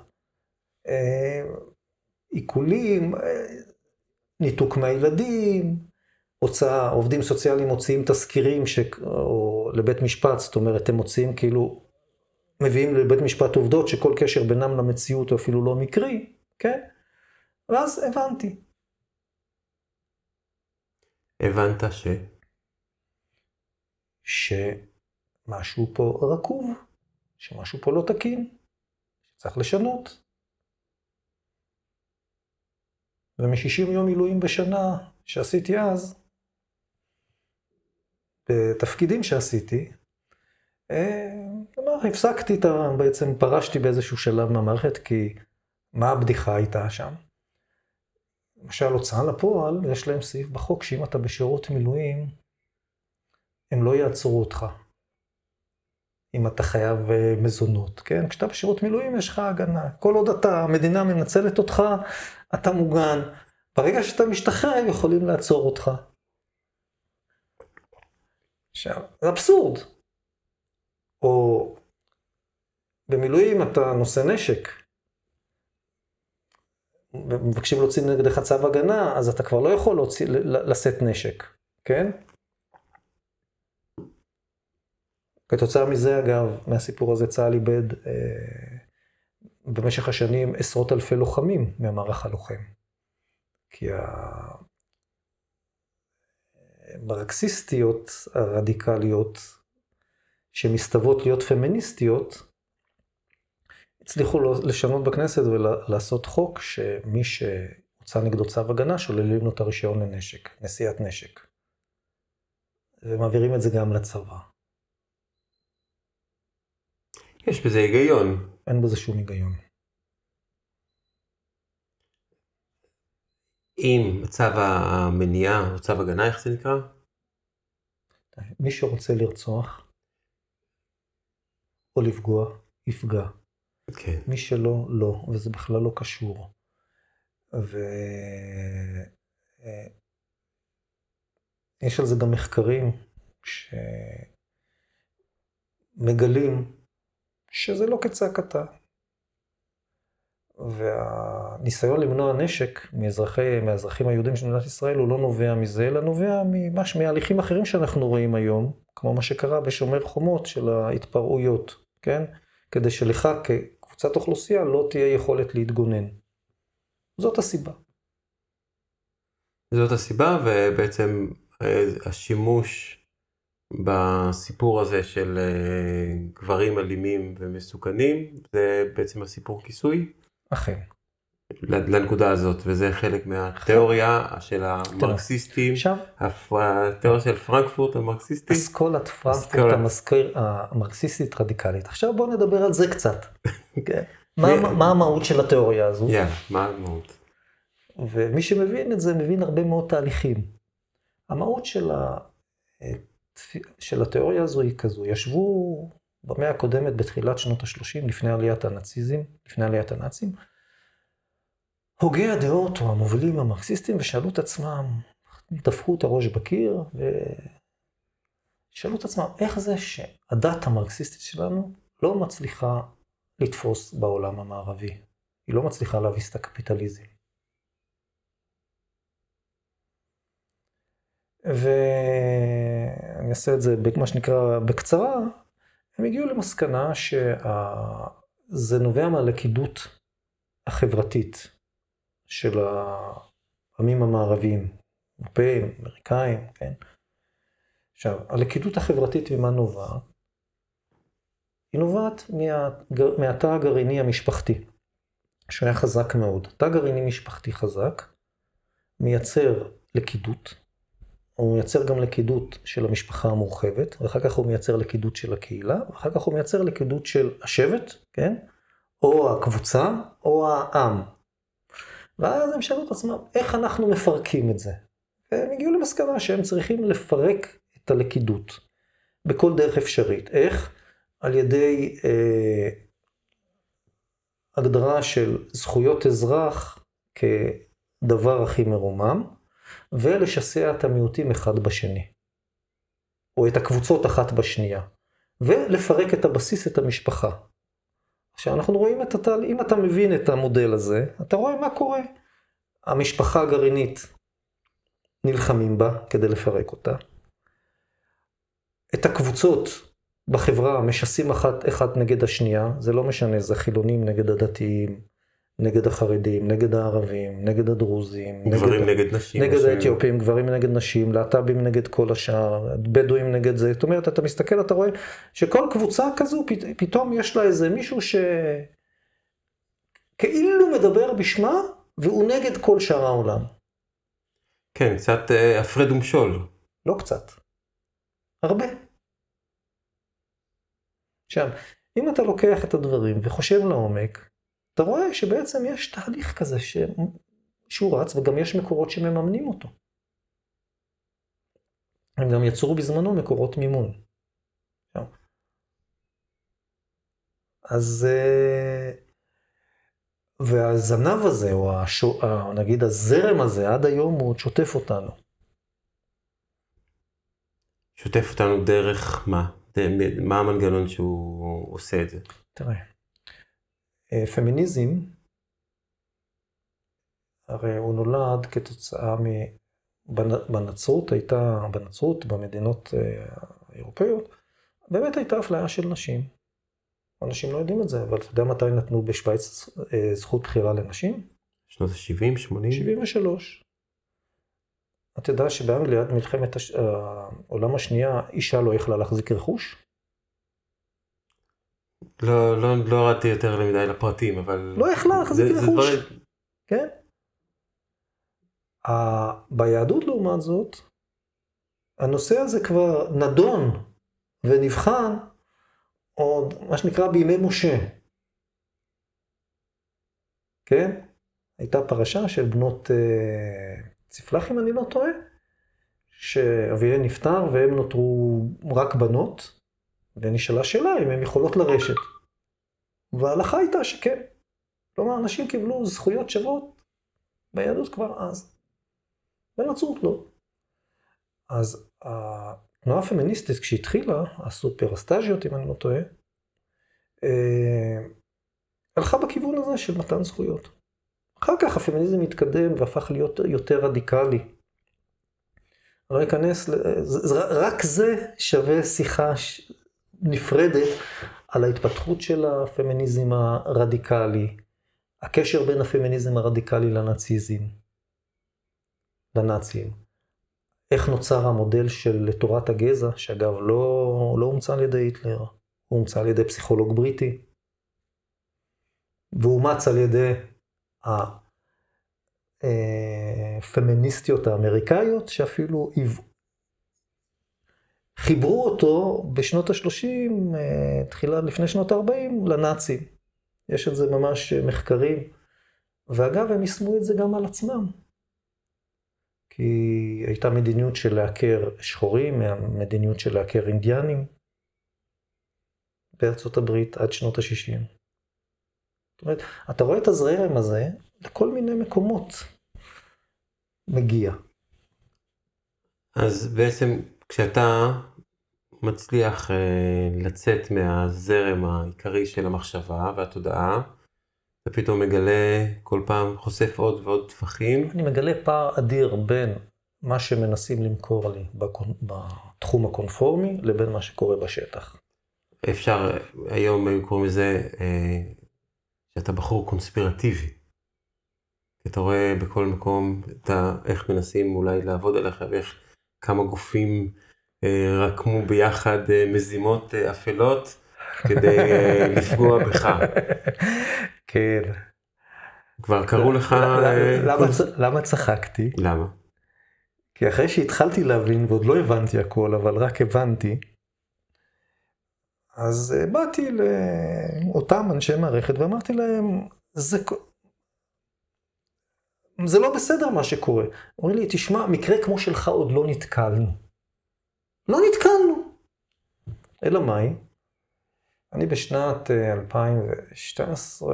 אה, עיקולים, אה, ניתוק מהילדים, הוצאה, עובדים סוציאליים מוציאים תזכירים ש... או לבית משפט, זאת אומרת, הם מוציאים כאילו, מביאים לבית משפט עובדות שכל קשר בינם למציאות הוא אפילו לא מקרי, כן? ואז הבנתי. הבנת ש... שמשהו פה רקוב, שמשהו פה לא תקין, שצריך לשנות. ומ-60 יום מילואים בשנה שעשיתי אז, בתפקידים שעשיתי, אה, כלומר, הפסקתי את ה... בעצם פרשתי באיזשהו שלב מהמערכת, כי מה הבדיחה הייתה שם? למשל, הוצאה לפועל, יש להם סעיף בחוק שאם אתה בשירות מילואים, הם לא יעצרו אותך. אם אתה חייב אה, מזונות, כן? כשאתה בשירות מילואים יש לך הגנה. כל עוד אתה, המדינה מנצלת אותך, אתה מוגן. ברגע שאתה משתחרר, הם יכולים לעצור אותך. עכשיו, זה אבסורד. או במילואים אתה נושא נשק. מבקשים להוציא נגדך צו הגנה, אז אתה כבר לא יכול לשאת נשק, כן? כתוצאה מזה, אגב, מהסיפור הזה צה"ל איבד אה, במשך השנים עשרות אלפי לוחמים מהמערך הלוחם. כי המרקסיסטיות הרדיקליות, שמסתוות להיות פמיניסטיות, הצליחו לשנות בכנסת ולעשות חוק שמי שהוצא נגדו צו הגנה, שוללים לו את הרישיון לנשק, נשיאת נשק. ומעבירים את זה גם לצבא. יש בזה היגיון. אין בזה שום היגיון. אם צו המניעה או צו הגנה, איך זה נקרא? מי שרוצה לרצוח או לפגוע, יפגע. כן. מי שלא, לא, וזה בכלל לא קשור. ויש על זה גם מחקרים שמגלים שזה לא כצעקתה. והניסיון למנוע נשק מאזרחי, מהאזרחים היהודים של מדינת ישראל הוא לא נובע מזה, אלא נובע ממש מהליכים אחרים שאנחנו רואים היום, כמו מה שקרה בשומר חומות של ההתפרעויות, כן? כדי שלך כקבוצת אוכלוסייה לא תהיה יכולת להתגונן. זאת הסיבה. זאת הסיבה, ובעצם השימוש בסיפור הזה של גברים אלימים ומסוכנים, זה בעצם הסיפור כיסוי? אכן. לנקודה הזאת, וזה חלק מהתיאוריה של המרקסיסטים, התיאוריה של פרנקפורט המרקסיסטית. אסכולת פרנקפורט המזכיר, המרקסיסטית רדיקלית. עכשיו בואו נדבר על זה קצת. מה, מה המהות של התיאוריה הזו? מה המהות? ומי שמבין את זה, מבין הרבה מאוד תהליכים. המהות של, ה... של התיאוריה הזו היא כזו, ישבו במאה הקודמת, בתחילת שנות ה-30, לפני עליית הנאציזם, לפני עליית הנאצים, הוגי הדעות או המובילים המרקסיסטים ושאלו את עצמם, דפקו את הראש בקיר ושאלו את עצמם, איך זה שהדת המרקסיסטית שלנו לא מצליחה לתפוס בעולם המערבי? היא לא מצליחה להביס את הקפיטליזם. ואני אעשה את זה במה שנקרא בקצרה, הם הגיעו למסקנה שזה נובע מהלכידות החברתית של העמים המערביים, אירופאים, אמריקאים, כן? עכשיו, הלכידות החברתית ממה נובעת? היא נובעת מה, מהתא הגרעיני המשפחתי, שהיה חזק מאוד. תא גרעיני משפחתי חזק מייצר לכידות, הוא מייצר גם לכידות של המשפחה המורחבת, ואחר כך הוא מייצר לכידות של הקהילה, ואחר כך הוא מייצר לכידות של השבט, כן? או הקבוצה, או העם. ואז הם שאלו את עצמם, איך אנחנו מפרקים את זה? והם הגיעו למסקנה שהם צריכים לפרק את הלכידות בכל דרך אפשרית. איך? על ידי אה, הגדרה של זכויות אזרח כדבר הכי מרומם, ולשסע את המיעוטים אחד בשני, או את הקבוצות אחת בשנייה, ולפרק את הבסיס, את המשפחה. עכשיו אנחנו רואים את התהליך, אם אתה מבין את המודל הזה, אתה רואה מה קורה. המשפחה הגרעינית, נלחמים בה כדי לפרק אותה. את הקבוצות בחברה משסים אחת, אחת נגד השנייה, זה לא משנה, זה חילונים נגד הדתיים, נגד החרדים, נגד הערבים, נגד הדרוזים, גברים נגד, נגד נשים. נגד נשים. האתיופים, גברים נגד נשים, להט"בים נגד כל השאר, בדואים נגד זה. זאת אומרת, אתה מסתכל, אתה רואה שכל קבוצה כזו, פת, פתאום יש לה איזה מישהו ש... כאילו מדבר בשמה, והוא נגד כל שאר העולם. כן, קצת אה, הפרד ומשול. לא קצת, הרבה. עכשיו, אם אתה לוקח את הדברים וחושב לעומק, אתה רואה שבעצם יש תהליך כזה ש... שהוא רץ, וגם יש מקורות שמממנים אותו. הם גם יצרו בזמנו מקורות מימון. אז... אה, והזנב הזה, או השו... נגיד הזרם הזה, עד היום הוא עוד שוטף אותנו. שוטף אותנו דרך מה? מה המנגנון שהוא עושה את זה? תראה, אה, פמיניזם, הרי הוא נולד כתוצאה מ... בנ- בנצרות הייתה, בנצרות, במדינות אה, האירופאיות, באמת הייתה אפליה של נשים. אנשים לא יודעים את זה, אבל אתה יודע מתי נתנו בשוויץ אה, זכות בחירה לנשים? שנות ה-70, 80? 73. אתה יודע שבאנגליה, עד מלחמת הש- העולם השנייה, אישה לא יכלה להחזיק רכוש? לא, לא, לא ירדתי יותר מדי לפרטים, אבל... לא יכלה להחזיק רכוש. דברים- כן? ה- ביהדות לעומת זאת, הנושא הזה כבר נדון ונבחן עוד, מה שנקרא, בימי משה. כן? הייתה פרשה של בנות אה, צפלח, אם אני לא טועה, שאביהן נפטר והם נותרו רק בנות, ונשאלה שאלה אם הן יכולות לרשת. וההלכה הייתה שכן. כלומר, אנשים קיבלו זכויות שוות ביהדות כבר אז. בנצרות לא. אז התנועה הפמיניסטית, כשהתחילה, הסופרסטאז'יות, אם אני לא טועה, אה, הלכה בכיוון הזה של מתן זכויות. אחר כך הפמיניזם התקדם והפך להיות יותר רדיקלי. אני לא אכנס, רק זה שווה שיחה נפרדת על ההתפתחות של הפמיניזם הרדיקלי, הקשר בין הפמיניזם הרדיקלי לנאציזם, לנאצים. איך נוצר המודל של תורת הגזע, שאגב לא, לא אומצה על ידי היטלר, הוא אומצה על ידי פסיכולוג בריטי, ואומץ על ידי הפמיניסטיות האמריקאיות, שאפילו היו- חיברו אותו בשנות ה-30, תחילה לפני שנות ה-40, לנאצים. יש על זה ממש מחקרים. ואגב, הם יישמו את זה גם על עצמם. כי הייתה מדיניות של לעקר שחורים, מדיניות של לעקר אינדיאנים בארצות הברית עד שנות ה-60. זאת אומרת, אתה רואה את הזרם הזה לכל מיני מקומות מגיע. אז בעצם כשאתה מצליח אה, לצאת מהזרם העיקרי של המחשבה והתודעה, אתה פתאום מגלה כל פעם, חושף עוד ועוד טפחים. אני מגלה פער אדיר בין מה שמנסים למכור לי בקונ... בתחום הקונפורמי לבין מה שקורה בשטח. אפשר, היום הם קוראים לזה אה, שאתה בחור קונספירטיבי. אתה רואה בכל מקום את ה, איך מנסים אולי לעבוד עליך ואיך כמה גופים רקמו ביחד אה, מזימות אה, אפלות כדי אה, לפגוע בך. כן. כבר קראו לך... אה, למה, צחקתי? למה? כי אחרי שהתחלתי להבין, ועוד לא הבנתי הכל, אבל רק הבנתי, אז אה, באתי לאותם אנשי מערכת ואמרתי להם, זה, זה לא בסדר מה שקורה. אומרים לי, תשמע, מקרה כמו שלך עוד לא נתקלנו. לא נתקלנו. אלא מאי? אני בשנת 2012-2014,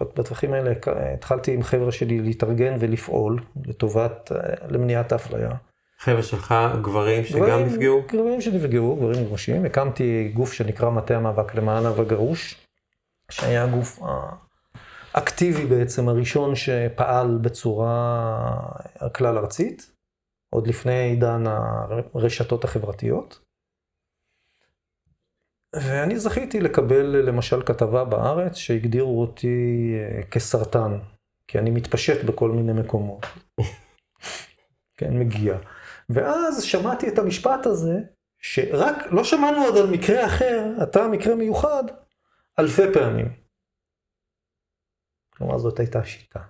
בטווחים האלה התחלתי עם חבר'ה שלי להתארגן ולפעול לטובת, למניעת האפליה. חבר'ה שלך, גברים שגם גברים, נפגעו? גברים שנפגעו, גברים גרושים. הקמתי גוף שנקרא מטה המאבק למען אב הגרוש, שהיה הגוף האקטיבי בעצם הראשון שפעל בצורה כלל ארצית, עוד לפני עידן הרשתות החברתיות. ואני זכיתי לקבל למשל כתבה בארץ שהגדירו אותי אה, כסרטן, כי אני מתפשט בכל מיני מקומות. כן, מגיע. ואז שמעתי את המשפט הזה, שרק, לא שמענו עוד על מקרה אחר, אתה מקרה מיוחד, אלפי פעמים. כלומר, זאת הייתה שיטה.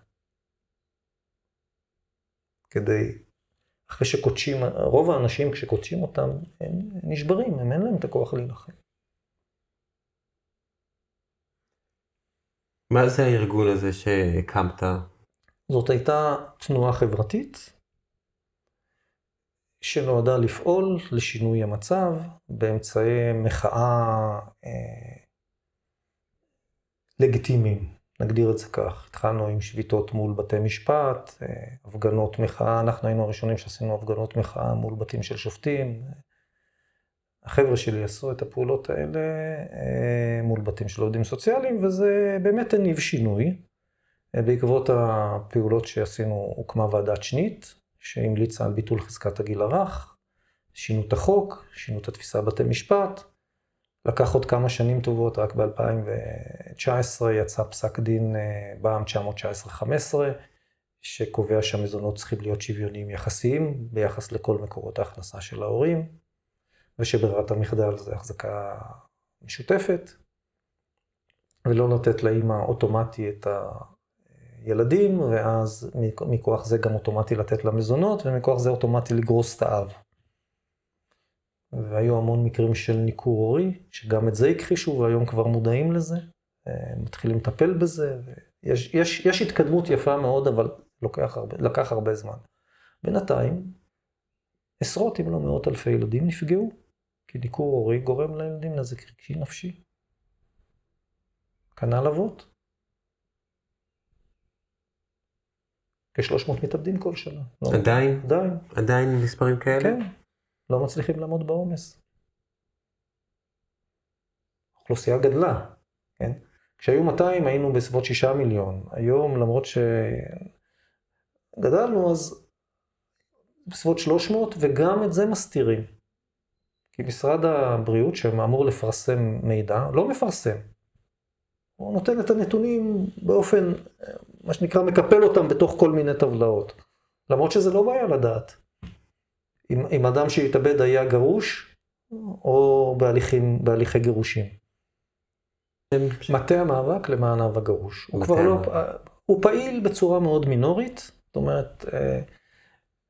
כדי, אחרי שקודשים, רוב האנשים כשקודשים אותם, הם נשברים, הם אין להם את הכוח להילחם. מה זה הארגון הזה שהקמת? זאת הייתה תנועה חברתית שנועדה לפעול לשינוי המצב באמצעי מחאה אה, לגיטימיים, נגדיר את זה כך. התחלנו עם שביתות מול בתי משפט, אה, הפגנות מחאה, אנחנו היינו הראשונים שעשינו הפגנות מחאה מול בתים של שופטים. החבר'ה שלי עשו את הפעולות האלה אה, מול בתים של עובדים סוציאליים, וזה באמת הניב שינוי. אה, בעקבות הפעולות שעשינו, הוקמה ועדת שנית, שהמליצה על ביטול חזקת הגיל הרך, שינו את החוק, שינו את התפיסה בבתי משפט. לקח עוד כמה שנים טובות, רק ב-2019 יצא פסק דין אה, בעם 919-15, שקובע שהמזונות צריכים להיות שוויוניים יחסיים ביחס לכל מקורות ההכנסה של ההורים. ושברירת המחדל זה החזקה משותפת, ולא לתת לאימא אוטומטי את הילדים, ואז מכוח זה גם אוטומטי לתת לה מזונות, ומכוח זה אוטומטי לגרוס את האב. והיו המון מקרים של ניכור הורי, שגם את זה הכחישו, והיום כבר מודעים לזה, מתחילים לטפל בזה, ויש יש, יש התקדמות יפה מאוד, אבל לוקח הרבה, לקח הרבה זמן. בינתיים, עשרות אם לא מאות אלפי ילדים נפגעו. כי דיקור הורי גורם לילדים נזק רגשי נפשי. כנ"ל אבות. כ-300 מתאבדים כל שנה. לא עדיין? עדיין. עדיין מספרים כאלה? כן. לא מצליחים לעמוד בעומס. האוכלוסייה גדלה, כן? כשהיו 200 היינו בסביבות 6 מיליון. היום, למרות שגדלנו, אז בסביבות 300, וגם את זה מסתירים. כי משרד הבריאות, שאמור לפרסם מידע, לא מפרסם. הוא נותן את הנתונים באופן, מה שנקרא, מקפל אותם בתוך כל מיני טבלאות. למרות שזה לא בעיה לדעת. אם, אם אדם שהתאבד היה גרוש, או בהליכים, בהליכי גירושים. מטה המאבק למען אב הגרוש. הוא כבר לא, הוא פעיל בצורה מאוד מינורית, זאת אומרת, אה,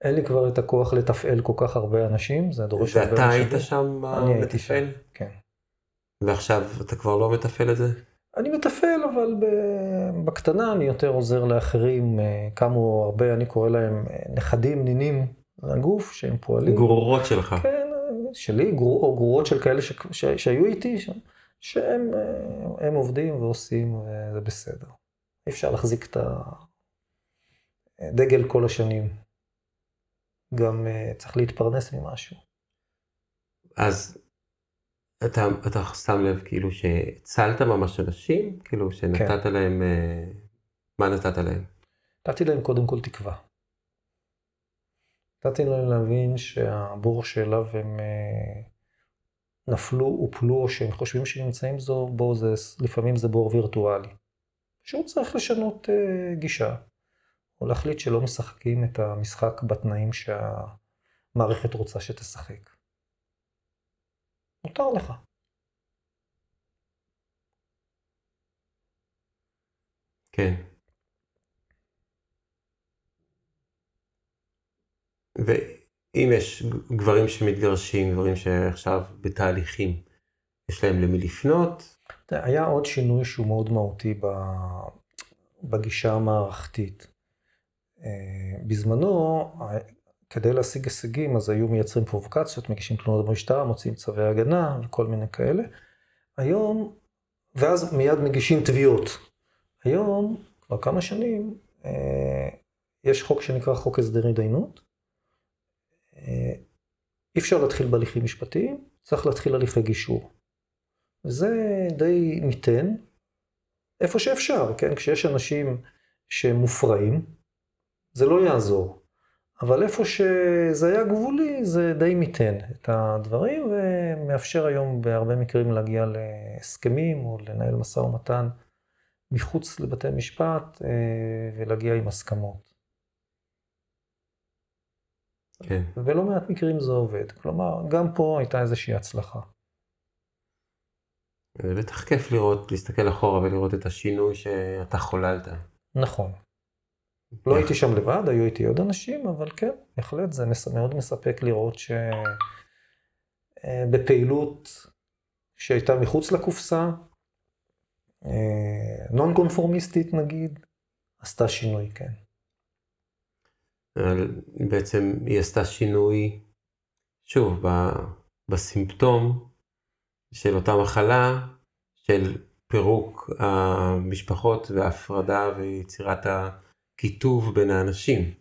אין לי כבר את הכוח לתפעל כל כך הרבה אנשים, זה דורש הרבה אנשים. ואתה היית שם בתפעל? כן. ועכשיו אתה כבר לא מתפעל את זה? אני מתפעל, אבל בקטנה אני יותר עוזר לאחרים. אה, קמו הרבה, אני קורא להם אה, נכדים, נינים לגוף, שהם פועלים. גרורות שלך. כן, שלי, גרור, או גרורות של כאלה ש, ש, שהיו איתי, ש, שהם אה, עובדים ועושים, וזה בסדר. אי אפשר להחזיק את הדגל כל השנים. גם uh, צריך להתפרנס ממשהו. אז אתה, אתה שם לב כאילו שהצלת ממש אנשים? כאילו שנתת כן. להם, uh, מה נתת להם? נתתי להם קודם כל תקווה. נתתי להם להבין שהבור שאליו הם uh, נפלו, הופלו, או שהם חושבים שנמצאים זו, בו זה, לפעמים זה בור וירטואלי. פשוט צריך לשנות uh, גישה. או להחליט שלא משחקים את המשחק בתנאים שהמערכת רוצה שתשחק. מותר לך. כן. ואם יש גברים שמתגרשים, גברים שעכשיו בתהליכים, יש להם למי לפנות? היה עוד שינוי שהוא מאוד מהותי בגישה המערכתית. אה, בזמנו, כדי להשיג הישגים, אז היו מייצרים פרובוקציות, מגישים תלונות במשטרה, מוציאים צווי הגנה וכל מיני כאלה. היום, ואז מיד מגישים תביעות. היום, כבר כמה שנים, אה, יש חוק שנקרא חוק הסדר התדיינות. אה, אי אפשר להתחיל בהליכים משפטיים, צריך להתחיל הליכי גישור. וזה די מיתן, איפה שאפשר, כן? כשיש אנשים שהם מופרעים, זה לא יעזור. אבל איפה שזה היה גבולי, זה די מיתן את הדברים, ומאפשר היום בהרבה מקרים להגיע להסכמים או לנהל משא ומתן מחוץ לבתי משפט אה, ולהגיע עם הסכמות. כן. ובלא מעט מקרים זה עובד. כלומר, גם פה הייתה איזושהי הצלחה. זה בטח כיף לראות, להסתכל אחורה ולראות את השינוי שאתה חוללת. נכון. לא הייתי שם לבד, היו איתי עוד אנשים, אבל כן, בהחלט זה מאוד מספק לראות שבפעילות אה, שהייתה מחוץ לקופסה, נון קונפורמיסטית נגיד, עשתה שינוי, כן. בעצם היא עשתה שינוי, שוב, בסימפטום של אותה מחלה, של פירוק המשפחות וההפרדה ויצירת הקיטוב בין האנשים.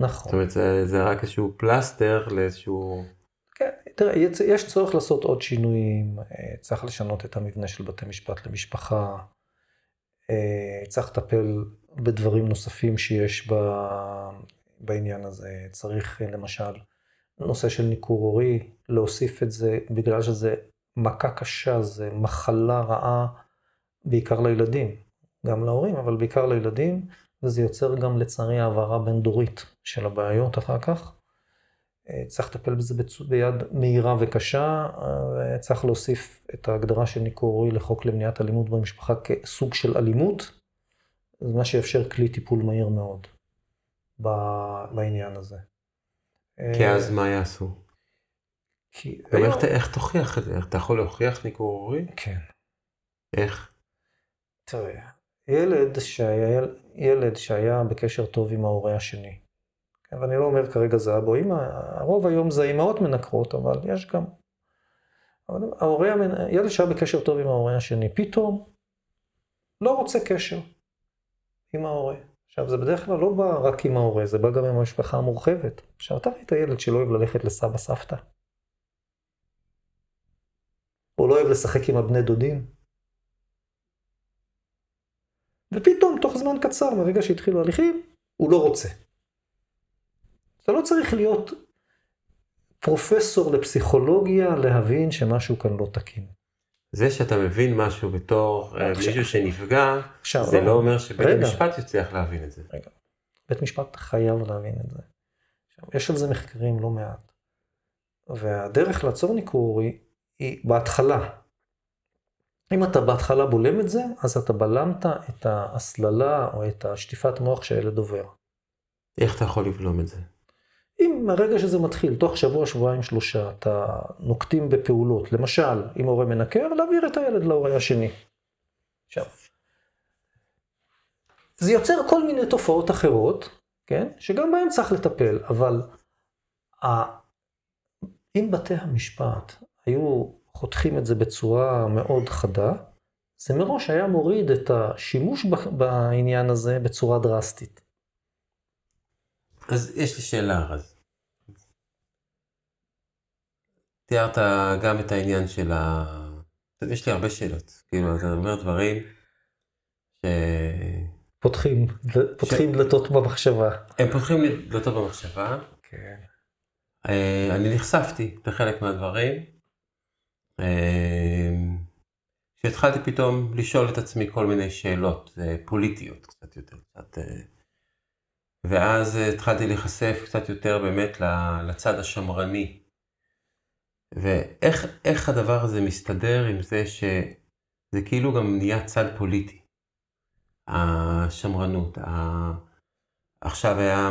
נכון. זאת אומרת, זה, זה רק איזשהו פלסטר לאיזשהו... כן, תראה, יש צורך לעשות עוד שינויים, אה, צריך לשנות את המבנה של בתי משפט למשפחה, אה, צריך לטפל בדברים נוספים שיש בעניין הזה, צריך למשל, נושא של ניכור הורי, להוסיף את זה, בגלל שזה מכה קשה, זה מחלה רעה, בעיקר לילדים, גם להורים, אבל בעיקר לילדים, וזה יוצר גם לצערי העברה בין-דורית של הבעיות אחר כך. אה, צריך לטפל בזה ביד מהירה וקשה, אה, צריך להוסיף את ההגדרה של ניכור הורי לחוק למניעת אלימות במשפחה כסוג של אלימות, זה מה שיאפשר כלי טיפול מהיר מאוד בעניין הזה. כי אז מה יעשו? כי... גם איך, איך תוכיח את זה? אתה יכול להוכיח ניכור הורי? כן. איך? תראה, ילד שהיה, ילד שהיה בקשר טוב עם ההורה השני, כן, ואני לא אומר כרגע זה אבא או אמא, הרוב היום זה אמהות מנקרות, אבל יש גם... אבל ההורה, ילד שהיה בקשר טוב עם ההורה השני, פתאום לא רוצה קשר עם ההורה. עכשיו, זה בדרך כלל לא בא רק עם ההורה, זה בא גם עם המשפחה המורחבת. עכשיו, אתה ראית ילד שלא אוהב ללכת לסבא סבתא? או לא אוהב לשחק עם הבני דודים? ופתאום, תוך זמן קצר, מרגע שהתחילו הליכים, הוא לא רוצה. אתה לא צריך להיות פרופסור לפסיכולוגיה להבין שמשהו כאן לא תקין. זה שאתה מבין משהו בתור אה, מישהו שנפגע, זה לא אומר שבית. המשפט יצליח להבין את זה. רגע, בית משפט חייב להבין את זה. יש על זה מחקרים לא מעט. והדרך לעצור ניכור הורי היא בהתחלה. אם אתה בהתחלה בולם את זה, אז אתה בלמת את ההסללה או את השטיפת מוח שהילד עובר. איך אתה יכול לבלום את זה? אם מהרגע שזה מתחיל, תוך שבוע, שבועיים, שלושה, אתה נוקטים בפעולות, למשל, אם הורה מנקר, להעביר את הילד להורה השני. עכשיו, זה יוצר כל מיני תופעות אחרות, כן? שגם בהן צריך לטפל, אבל ה... אם בתי המשפט היו חותכים את זה בצורה מאוד חדה, זה מראש היה מוריד את השימוש בעניין הזה בצורה דרסטית. אז יש לי שאלה, רז. תיארת גם את העניין של ה... יש לי הרבה שאלות. כאילו, אתה אומר דברים ש... פותחים, פותחים דלתות במחשבה. הם פותחים לי דלתות במחשבה. כן. אה, אני נחשפתי לחלק מהדברים. אה, שהתחלתי פתאום לשאול את עצמי כל מיני שאלות אה, פוליטיות קצת יותר, קצת... ואז התחלתי להיחשף קצת יותר באמת לצד השמרני. ואיך הדבר הזה מסתדר עם זה שזה כאילו גם נהיה צד פוליטי. השמרנות. ה... עכשיו היה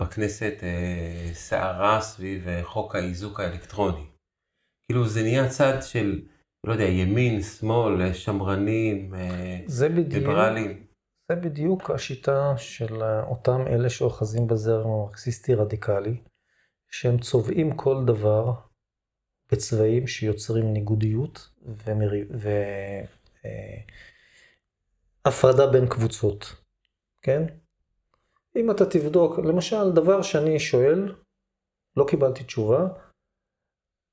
בכנסת סערה סביב חוק האיזוק האלקטרוני. כאילו זה נהיה צד של, לא יודע, ימין, שמאל, שמרנים, זה בדיוק, ליברלים. זה בדיוק השיטה של אותם אלה שאוחזים בזרם המרקסיסטי רדיקלי, שהם צובעים כל דבר בצבעים שיוצרים ניגודיות והפרדה בין קבוצות, כן? אם אתה תבדוק, למשל, דבר שאני שואל, לא קיבלתי תשובה,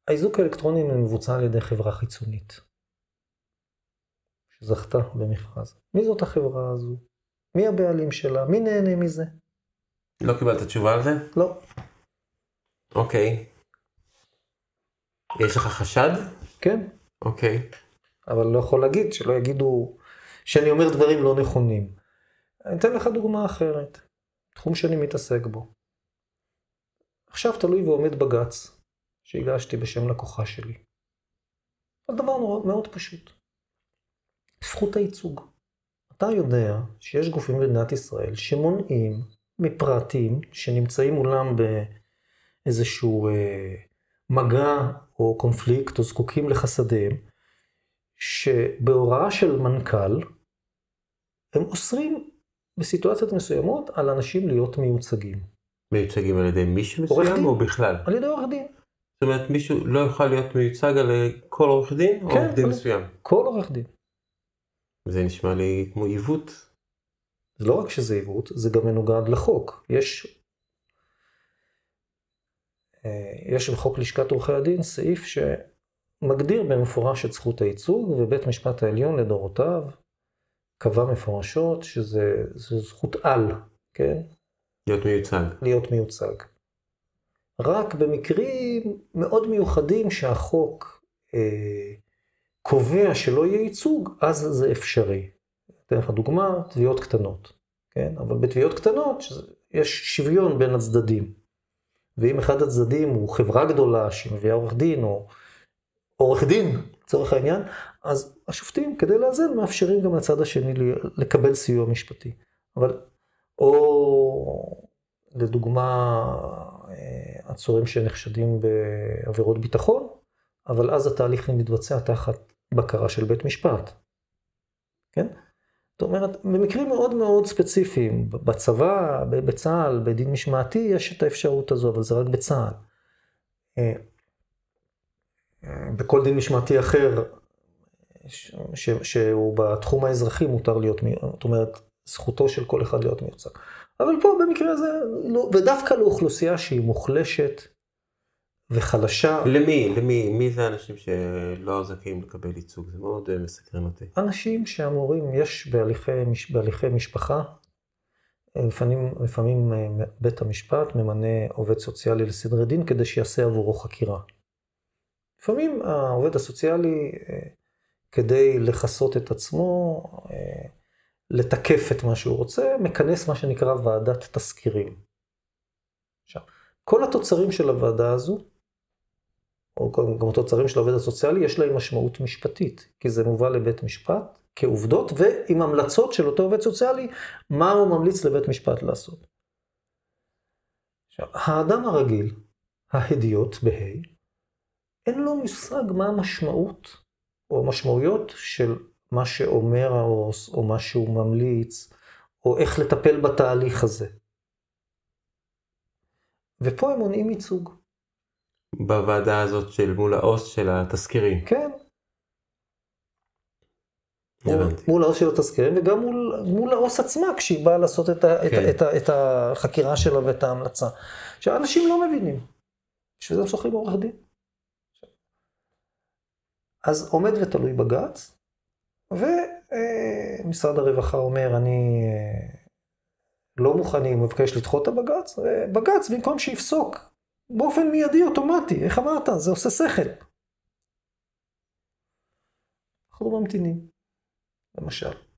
האיזוק האלקטרוני מבוצע על ידי חברה חיצונית, שזכתה במכרז. מי זאת החברה הזו? מי הבעלים שלה? מי נהנה מזה? לא קיבלת תשובה על זה? לא. אוקיי. יש לך חשד? כן. אוקיי. אבל לא יכול להגיד, שלא יגידו שאני אומר דברים לא נכונים. אני אתן לך דוגמה אחרת, תחום שאני מתעסק בו. עכשיו תלוי ועומד בג"ץ, שהגשתי בשם לקוחה שלי. זה דבר מאוד, מאוד פשוט. זכות הייצוג. אתה יודע שיש גופים במדינת ישראל שמונעים מפרטים שנמצאים מולם באיזשהו אה, מגע או קונפליקט או זקוקים לחסדיהם, שבהוראה של מנכ"ל, הם אוסרים בסיטואציות מסוימות על אנשים להיות מיוצגים. מיוצגים על ידי מישהו מסוים או בכלל? על ידי עורך דין. זאת אומרת, מישהו לא יכול להיות מיוצג על כל עורך דין או כן, עורך דין כל- מסוים? כל עורך דין. זה נשמע לי כמו עיוות. זה לא רק שזה עיוות, זה גם מנוגד לחוק. יש, יש בחוק לשכת עורכי הדין סעיף שמגדיר במפורש את זכות הייצוג, ובית משפט העליון לדורותיו קבע מפורשות שזה זכות על, כן? להיות מיוצג. להיות מיוצג. רק במקרים מאוד מיוחדים שהחוק אה, קובע שלא יהיה ייצוג, אז זה אפשרי. אתן לך דוגמה, תביעות קטנות, כן? אבל בתביעות קטנות יש שוויון בין הצדדים. ואם אחד הצדדים הוא חברה גדולה שמביאה עורך דין, או עורך דין, לצורך העניין, אז השופטים, כדי לאזן, מאפשרים גם לצד השני לקבל סיוע משפטי. אבל, או לדוגמה, אה, עצורים שנחשדים בעבירות ביטחון, אבל אז התהליך מתבצע תחת בקרה של בית משפט. כן? זאת אומרת, במקרים מאוד מאוד ספציפיים, בצבא, בצה"ל, בדין משמעתי, יש את האפשרות הזו, אבל זה רק בצה"ל. אה, אה, בכל דין משמעתי אחר, ש- ש- שהוא בתחום האזרחי, מותר להיות, זאת אומרת, זכותו של כל אחד להיות מיוצג. אבל פה במקרה הזה, לא, ודווקא לאוכלוסייה שהיא מוחלשת וחלשה, למי? למי? מי זה האנשים שלא זכאים לקבל ייצוג? זה מאוד אה, מסקרן אותי. אנשים שאמורים, יש בהליכי, בהליכי משפחה, אה, לפעמים, לפעמים אה, בית המשפט ממנה עובד סוציאלי לסדרי דין כדי שיעשה עבורו חקירה. לפעמים העובד הסוציאלי, כדי לכסות את עצמו, לתקף את מה שהוא רוצה, מכנס מה שנקרא ועדת תסקירים. עכשיו, כל התוצרים של הוועדה הזו, או גם התוצרים של העובד הסוציאלי, יש להם משמעות משפטית, כי זה מובא לבית משפט כעובדות, ועם המלצות של אותו עובד סוציאלי, מה הוא ממליץ לבית משפט לעשות. עכשיו, האדם הרגיל, ההדיוט בה', אין לו מושג מה המשמעות, או המשמעויות של מה שאומר העו"ס, או מה שהוא ממליץ, או איך לטפל בתהליך הזה. ופה הם מונעים ייצוג. בוועדה הזאת של מול העו"ס של התזכירים. כן, הבנתי. מול העו"ס של התזכירים, וגם מול, מול העו"ס עצמה, כשהיא באה לעשות את, ה, את, כן. ה, את, ה, את החקירה שלה ואת ההמלצה. עכשיו, אנשים לא מבינים. בשביל זה הם שוכרים עורך דין. אז עומד ותלוי בג"ץ, ומשרד הרווחה אומר, אני אה, לא מוכן, אני מבקש לדחות את הבג"ץ, ובג"ץ, במקום שיפסוק באופן מיידי, אוטומטי, איך אמרת? זה עושה שכל. אנחנו ממתינים, למשל.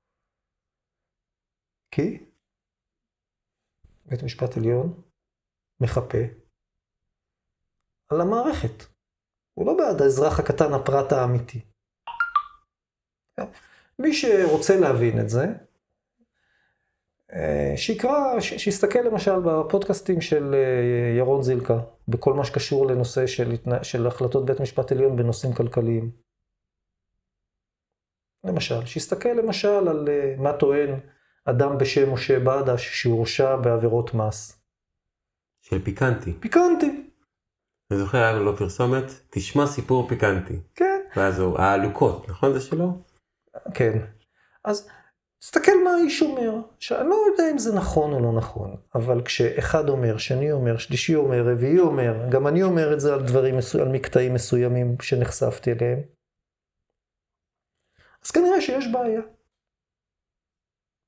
כי בית משפט עליון מחפה על המערכת. הוא לא בעד האזרח הקטן, הפרט האמיתי. מי שרוצה להבין את זה, שיקרא, ש- שיסתכל למשל בפודקאסטים של אה, ירון זילקה, בכל מה שקשור לנושא של, של החלטות בית משפט עליון בנושאים כלכליים. למשל, שיסתכל למשל על אה, מה טוען אדם בשם משה בדש שהורשע בעבירות מס. של פיקנטי. פיקנטי. אני זוכר, היה לו פרסומת, תשמע סיפור פיקנטי. כן. ואז הוא, העלוקות, נכון זה שלו? כן. אז תסתכל מה האיש אומר. שאני לא יודע אם זה נכון או לא נכון, אבל כשאחד אומר, שני אומר, שלישי אומר, רביעי אומר, גם אני אומר את זה על דברים, על מקטעים מסוימים שנחשפתי אליהם, אז כנראה שיש בעיה.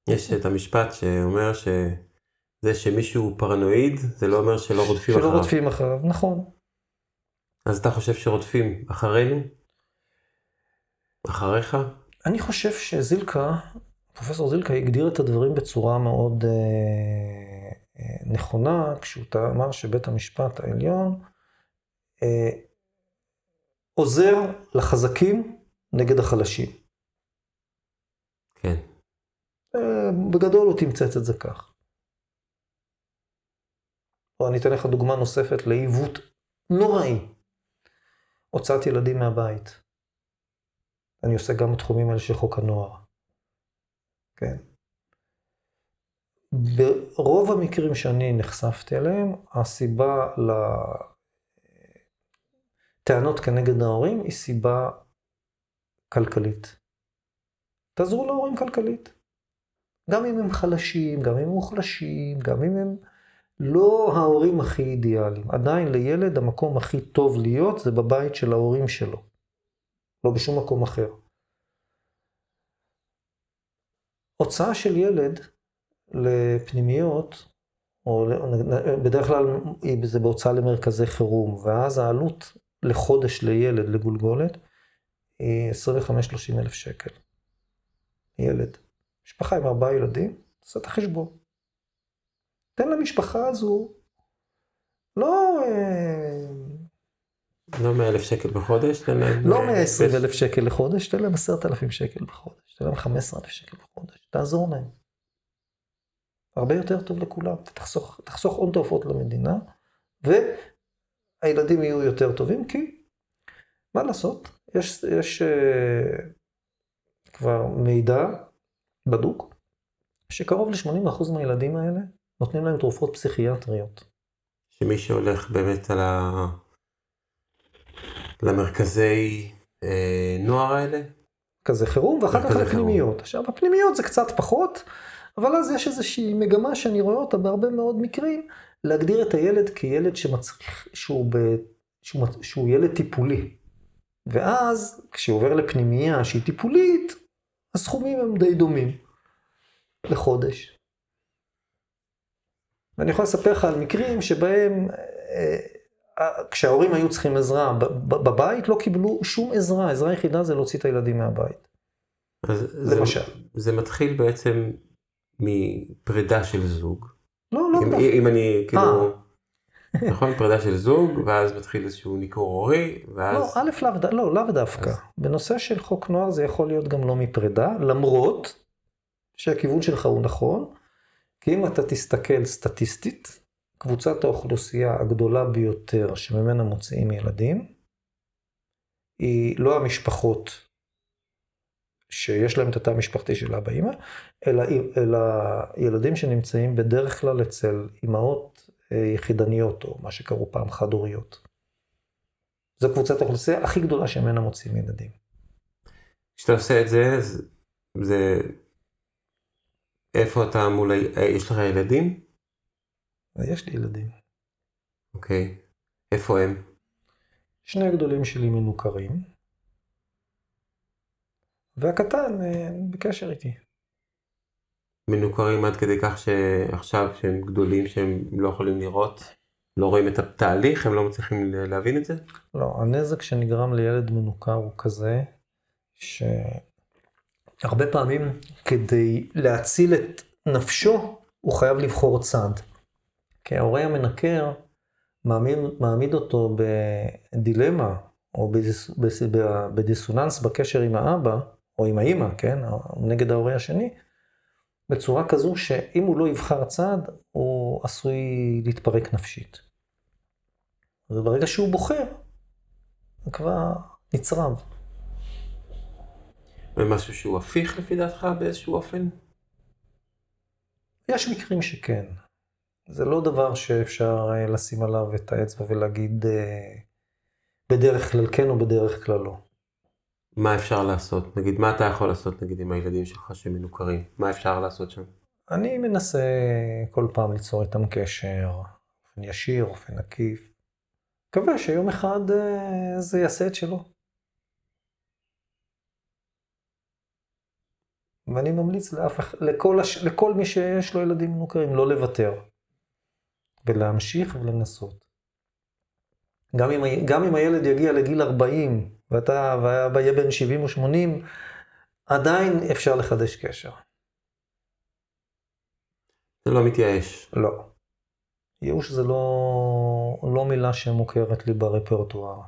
יש את המשפט שאומר שזה שמישהו פרנואיד, זה לא אומר שלא רודפים אחריו. שלא רודפים אחריו, נכון. אז אתה חושב שרודפים אחרינו? אחריך? אני חושב שזילקה, פרופסור זילקה הגדיר את הדברים בצורה מאוד אה, אה, נכונה, כשהוא אמר שבית המשפט העליון אה, עוזר לחזקים נגד החלשים. כן. אה, בגדול הוא תמצץ את זה כך. או אני אתן לך דוגמה נוספת לעיוות נוראי. הוצאת ילדים מהבית. אני עושה גם בתחומים האלה של חוק הנוער. כן. ברוב המקרים שאני נחשפתי אליהם, הסיבה לטענות כנגד ההורים היא סיבה כלכלית. תעזרו להורים כלכלית. גם אם הם חלשים, גם אם הם מוחלשים, גם אם הם לא ההורים הכי אידיאליים. עדיין לילד המקום הכי טוב להיות זה בבית של ההורים שלו. לא בשום מקום אחר. הוצאה של ילד לפנימיות, או בדרך כלל זה בהוצאה למרכזי חירום, ואז העלות לחודש לילד לגולגולת היא 25-30 אלף שקל. ילד. משפחה עם ארבעה ילדים, תעשה את החשבון. תן למשפחה הזו, לא... אה, לא 100 אלף שקל בחודש, תן להם... לא 120 אלף שקל לחודש, תן להם 10,000 שקל בחודש, תן להם 15 אלף שקל בחודש, תעזור להם. הרבה יותר טוב לכולם, תחסוך, תחסוך הון תועפות למדינה, והילדים יהיו יותר טובים, כי מה לעשות, יש, יש uh, כבר מידע בדוק, שקרוב ל-80% מהילדים האלה נותנים להם תרופות פסיכיאטריות. שמי שהולך באמת על ה... למרכזי אה, נוער האלה? כזה חירום, ואחר כך לפנימיות. עכשיו, הפנימיות זה קצת פחות, אבל אז יש איזושהי מגמה שאני רואה אותה בהרבה מאוד מקרים, להגדיר את הילד כילד שמצריך, שהוא, ב, שהוא, שהוא ילד טיפולי. ואז, כשהוא עובר לפנימייה שהיא טיפולית, הסכומים הם די דומים לחודש. ואני יכול לספר לך על מקרים שבהם אה, כשההורים היו צריכים עזרה בבית, לא קיבלו שום עזרה, עזרה יחידה זה להוציא את הילדים מהבית. אז למשל. זה, זה מתחיל בעצם מפרידה של זוג. לא, לא דווקא. אם, אם אני כאילו... אה. נכון, פרידה של זוג, ואז מתחיל איזשהו ניכור הורי, ואז... לא, א', לאו, לא, לאו דווקא. אז... בנושא של חוק נוער זה יכול להיות גם לא מפרידה, למרות שהכיוון שלך הוא נכון, כי אם אתה תסתכל סטטיסטית, קבוצת האוכלוסייה הגדולה ביותר שממנה מוציאים ילדים, היא לא המשפחות שיש להם את התא המשפחתי של אבא אימא, אלא, אלא ילדים שנמצאים בדרך כלל אצל אימהות אה, יחידניות, או מה שקראו פעם חד-הוריות. זו קבוצת האוכלוסייה הכי גדולה שממנה מוציאים ילדים. כשאתה עושה את זה, זה איפה אתה מול... אה, יש לך ילדים? יש לי ילדים. אוקיי. איפה הם? שני הגדולים שלי מנוכרים, והקטן אה, בקשר איתי. מנוכרים עד כדי כך שעכשיו שהם גדולים שהם לא יכולים לראות, לא רואים את התהליך, הם לא מצליחים להבין את זה? לא, הנזק שנגרם לילד מנוכר הוא כזה, ש... הרבה פעמים כדי להציל את נפשו, הוא חייב לבחור צד. כי ההורה המנקר מעמיד, מעמיד אותו בדילמה, או בדיס, בדיסוננס בקשר עם האבא, או עם האימא, כן, נגד ההורה השני, בצורה כזו שאם הוא לא יבחר צד, הוא עשוי להתפרק נפשית. וברגע שהוא בוחר, זה כבר נצרב. ומשהו שהוא הפיך לפי דעתך באיזשהו אופן? יש מקרים שכן. זה לא דבר שאפשר אה, לשים עליו את האצבע ולהגיד אה, בדרך כלל כן או בדרך כלל לא. מה אפשר לעשות? נגיד, מה אתה יכול לעשות, נגיד, עם הילדים שלך שמנוכרים? מה אפשר לעשות שם? אני מנסה כל פעם ליצור איתם קשר, באופן ישיר, באופן עקיף. מקווה שיום אחד אה, זה יעשה את שלו. ואני ממליץ לאף, לכל, לכל מי שיש לו ילדים מנוכרים לא לוותר. ולהמשיך ולנסות. גם אם, גם אם הילד יגיע לגיל 40, ואתה, והאבא יהיה בן 70 או 80, עדיין אפשר לחדש קשר. זה לא מתייאש. לא. ייאוש זה לא, לא מילה שמוכרת לי ברפרטואר.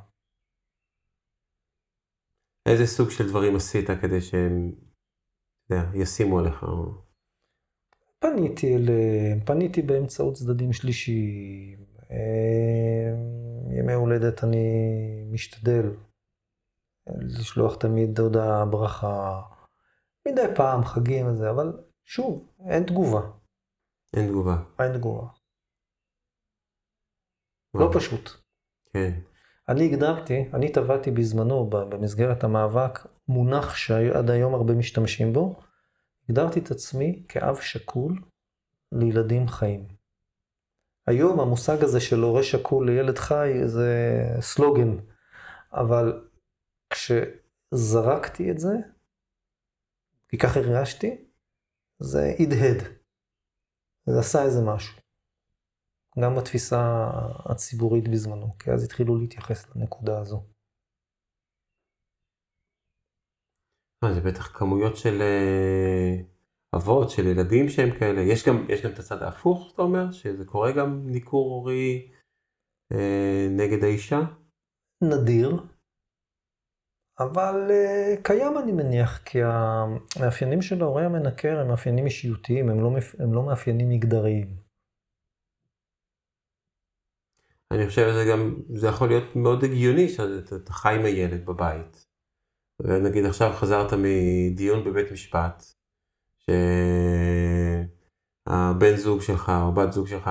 איזה סוג של דברים עשית כדי שהם, אתה יודע, ישימו עליך? פניתי אליהם, פניתי באמצעות צדדים שלישיים. אה, ימי הולדת אני משתדל לשלוח תמיד הודעה, ברכה, מדי פעם, חגים וזה, אבל שוב, אין תגובה, אין תגובה. אין תגובה. לא פשוט. כן. אני הגדרתי, אני טבעתי בזמנו, במסגרת המאבק, מונח שעד היום הרבה משתמשים בו, הגדרתי את עצמי כאב שכול לילדים חיים. היום המושג הזה של הורה שכול לילד חי זה סלוגן, אבל כשזרקתי את זה, כי ככה הרגשתי, זה הדהד. זה עשה איזה משהו. גם בתפיסה הציבורית בזמנו, כי אז התחילו להתייחס לנקודה הזו. אה, זה בטח כמויות של אה, אבות, של ילדים שהם כאלה. יש גם, יש גם את הצד ההפוך, אתה אומר? שזה קורה גם ניכור הורי אה, נגד האישה? נדיר, אבל uh, קיים אני מניח, כי המאפיינים של ההורה המנקר הם מאפיינים אישיותיים, הם לא, הם לא מאפיינים מגדריים. אני חושב שזה גם, זה יכול להיות מאוד הגיוני שאתה אתה חי עם הילד בבית. ונגיד עכשיו חזרת מדיון בבית משפט, שהבן זוג שלך או בת זוג שלך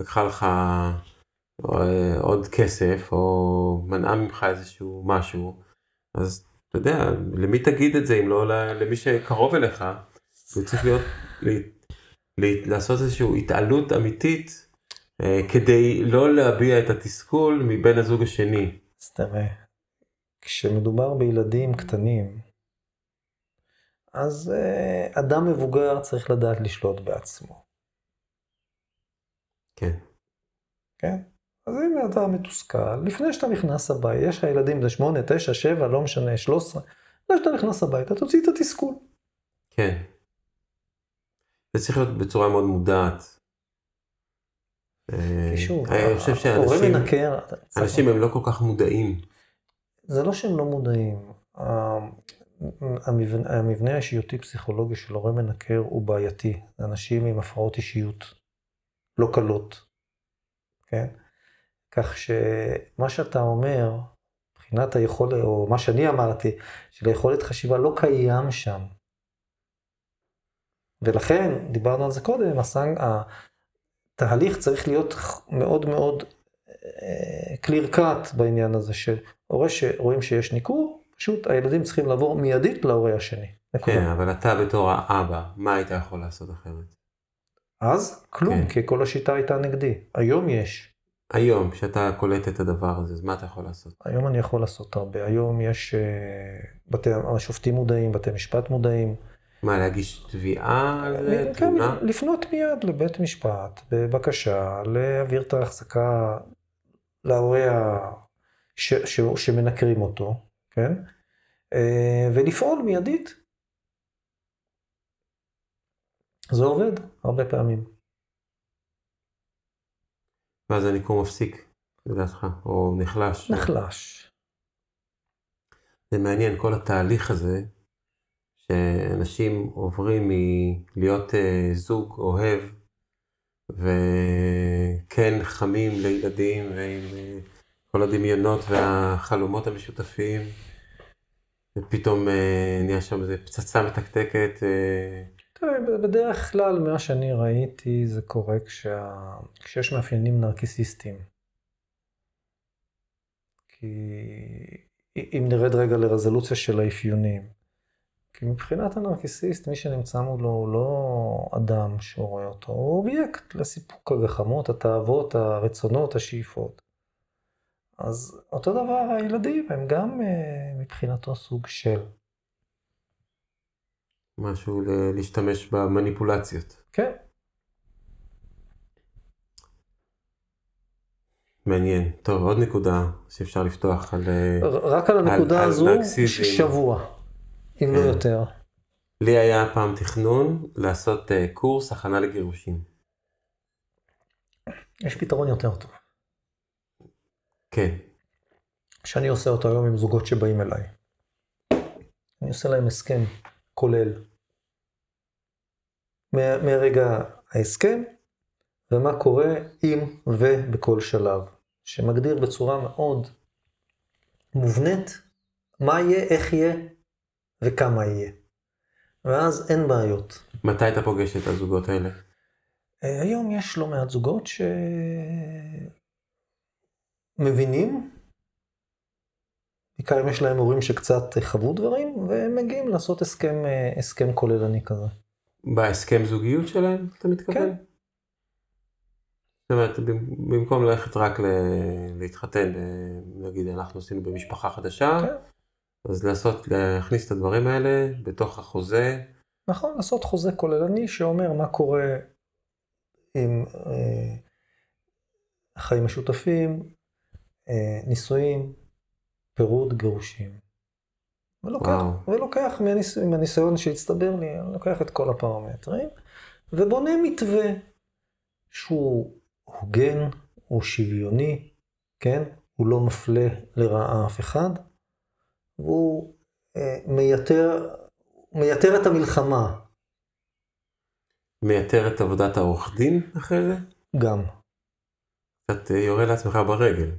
לקחה לך אה, עוד כסף או מנעה ממך איזשהו משהו, אז אתה יודע, למי תגיד את זה אם לא למי שקרוב אליך, הוא צריך להיות, לעשות איזושהי התעלות אמיתית אה, כדי לא להביע את התסכול מבן הזוג השני. אז תראה, כשמדובר בילדים קטנים, אז uh, אדם מבוגר צריך לדעת לשלוט בעצמו, כן. כן? אז אם אתה מתוסכל, לפני שאתה נכנס הביתה, יש לך ילדים בני 8, 9, 7, לא משנה, 13, לפני שאתה נכנס הביתה, תוציא את התסכול. כן. זה צריך להיות בצורה מאוד מודעת. אה, כי שוב, אני חושב שאנשים מנקר, אנשים הם לא כל כך מודעים. זה לא שהם לא מודעים. המבנה, המבנה האישיותי-פסיכולוגי של הורה מנקר הוא בעייתי. אנשים עם הפרעות אישיות לא קלות, כן? כך שמה שאתה אומר, מבחינת היכולת, או מה שאני אמרתי, של היכולת חשיבה לא קיים שם. ולכן, דיברנו על זה קודם, הסנג, התהליך צריך להיות מאוד מאוד קליר קאט בעניין הזה, שהורה שרואים שיש ניכור, פשוט הילדים צריכים לעבור מיידית להורה השני. נקודה. כן, אבל אתה בתור האבא, מה היית יכול לעשות אחרת? אז כלום, כן. כי כל השיטה הייתה נגדי. היום יש. היום, כשאתה קולט את הדבר הזה, אז מה אתה יכול לעשות? היום אני יכול לעשות הרבה. היום יש, אה, בתי, השופטים מודעים, בתי משפט מודעים. מה, להגיש תביעה על זה? כן? לפנות מיד לבית משפט בבקשה להעביר את ההחזקה להורה ש, ש, שמנקרים אותו, כן? אה, ולפעול מיידית. זה עובד הרבה פעמים. ואז הניכור מפסיק, לדעתך, או נחלש. נחלש. זה מעניין, כל התהליך הזה, שאנשים עוברים מלהיות אה, זוג אוהב, וכן חמים לילדים, ועם אה, כל הדמיונות והחלומות המשותפים, ופתאום אה, נהיה שם איזה פצצה מתקתקת, אה, בדרך כלל, מה שאני ראיתי, זה קורה כשה... כשיש מאפיינים נרקיסיסטיים. כי אם נרד רגע לרזולוציה של האפיונים. כי מבחינת הנרקיסיסט, מי שנמצא מולו הוא לא אדם שהוא רואה אותו, הוא אובייקט לסיפוק הגחמות, התאוות, הרצונות, השאיפות. אז אותו דבר הילדים, הם גם אה, מבחינתו סוג של. משהו להשתמש במניפולציות. כן. מעניין. טוב, עוד נקודה שאפשר לפתוח על... רק על הנקודה על, הזו, על שבוע, אם לא כן. יותר. לי היה פעם תכנון לעשות uh, קורס הכנה לגירושים. יש פתרון יותר טוב. כן. שאני עושה אותו היום עם זוגות שבאים אליי. אני עושה להם הסכם כולל. מרגע ההסכם, ומה קורה אם ובכל שלב, שמגדיר בצורה מאוד מובנית מה יהיה, איך יהיה וכמה יהיה. ואז אין בעיות. מתי אתה פוגש את הזוגות האלה? אה, היום יש לא מעט זוגות שמבינים, בעיקר אם יש להם הורים שקצת חוו דברים, והם מגיעים לעשות הסכם, אה, הסכם כוללני כזה. בהסכם זוגיות שלהם, אתה מתכוון? כן. זאת אומרת, במקום ללכת רק להתחתן, נגיד אנחנו עשינו במשפחה חדשה, כן. אז לעשות, להכניס את הדברים האלה בתוך החוזה. נכון, לעשות חוזה כוללני שאומר מה קורה עם אה, חיים משותפים, אה, נישואים, פירוד, גירושים. ולוקח, ולוקח מהניס, מהניסיון שהצטבר לי, אני לוקח את כל הפרמטרים, ובונה מתווה שהוא הוגן, הוא שוויוני, כן? הוא לא מפלה לרעה אף אחד, והוא אה, מייתר, מייתר את המלחמה. מייתר את עבודת העורך דין אחרי זה? גם. קצת אה, יורה לעצמך ברגל.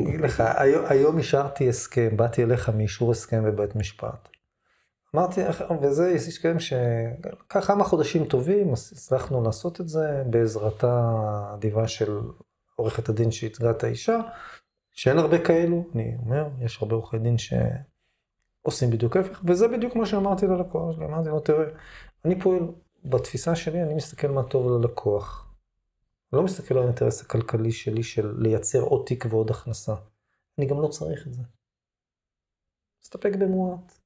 אגיד לך, היום, היום אישרתי הסכם, באתי אליך מאישור הסכם בבית משפט. אמרתי, וזה הסכם שלקח כמה חודשים טובים, הצלחנו לעשות את זה בעזרתה האדיבה של עורכת הדין שייצגה את האישה, שאין הרבה כאלו, אני אומר, יש הרבה עורכי דין שעושים בדיוק ההפך, וזה בדיוק מה שאמרתי ללקוח שלי, אמרתי לו, תראה, אני פועל, בתפיסה שלי, אני מסתכל מה טוב ללקוח. אני לא מסתכל על האינטרס הכלכלי שלי של לייצר עוד תיק ועוד הכנסה. אני גם לא צריך את זה. מסתפק במועט.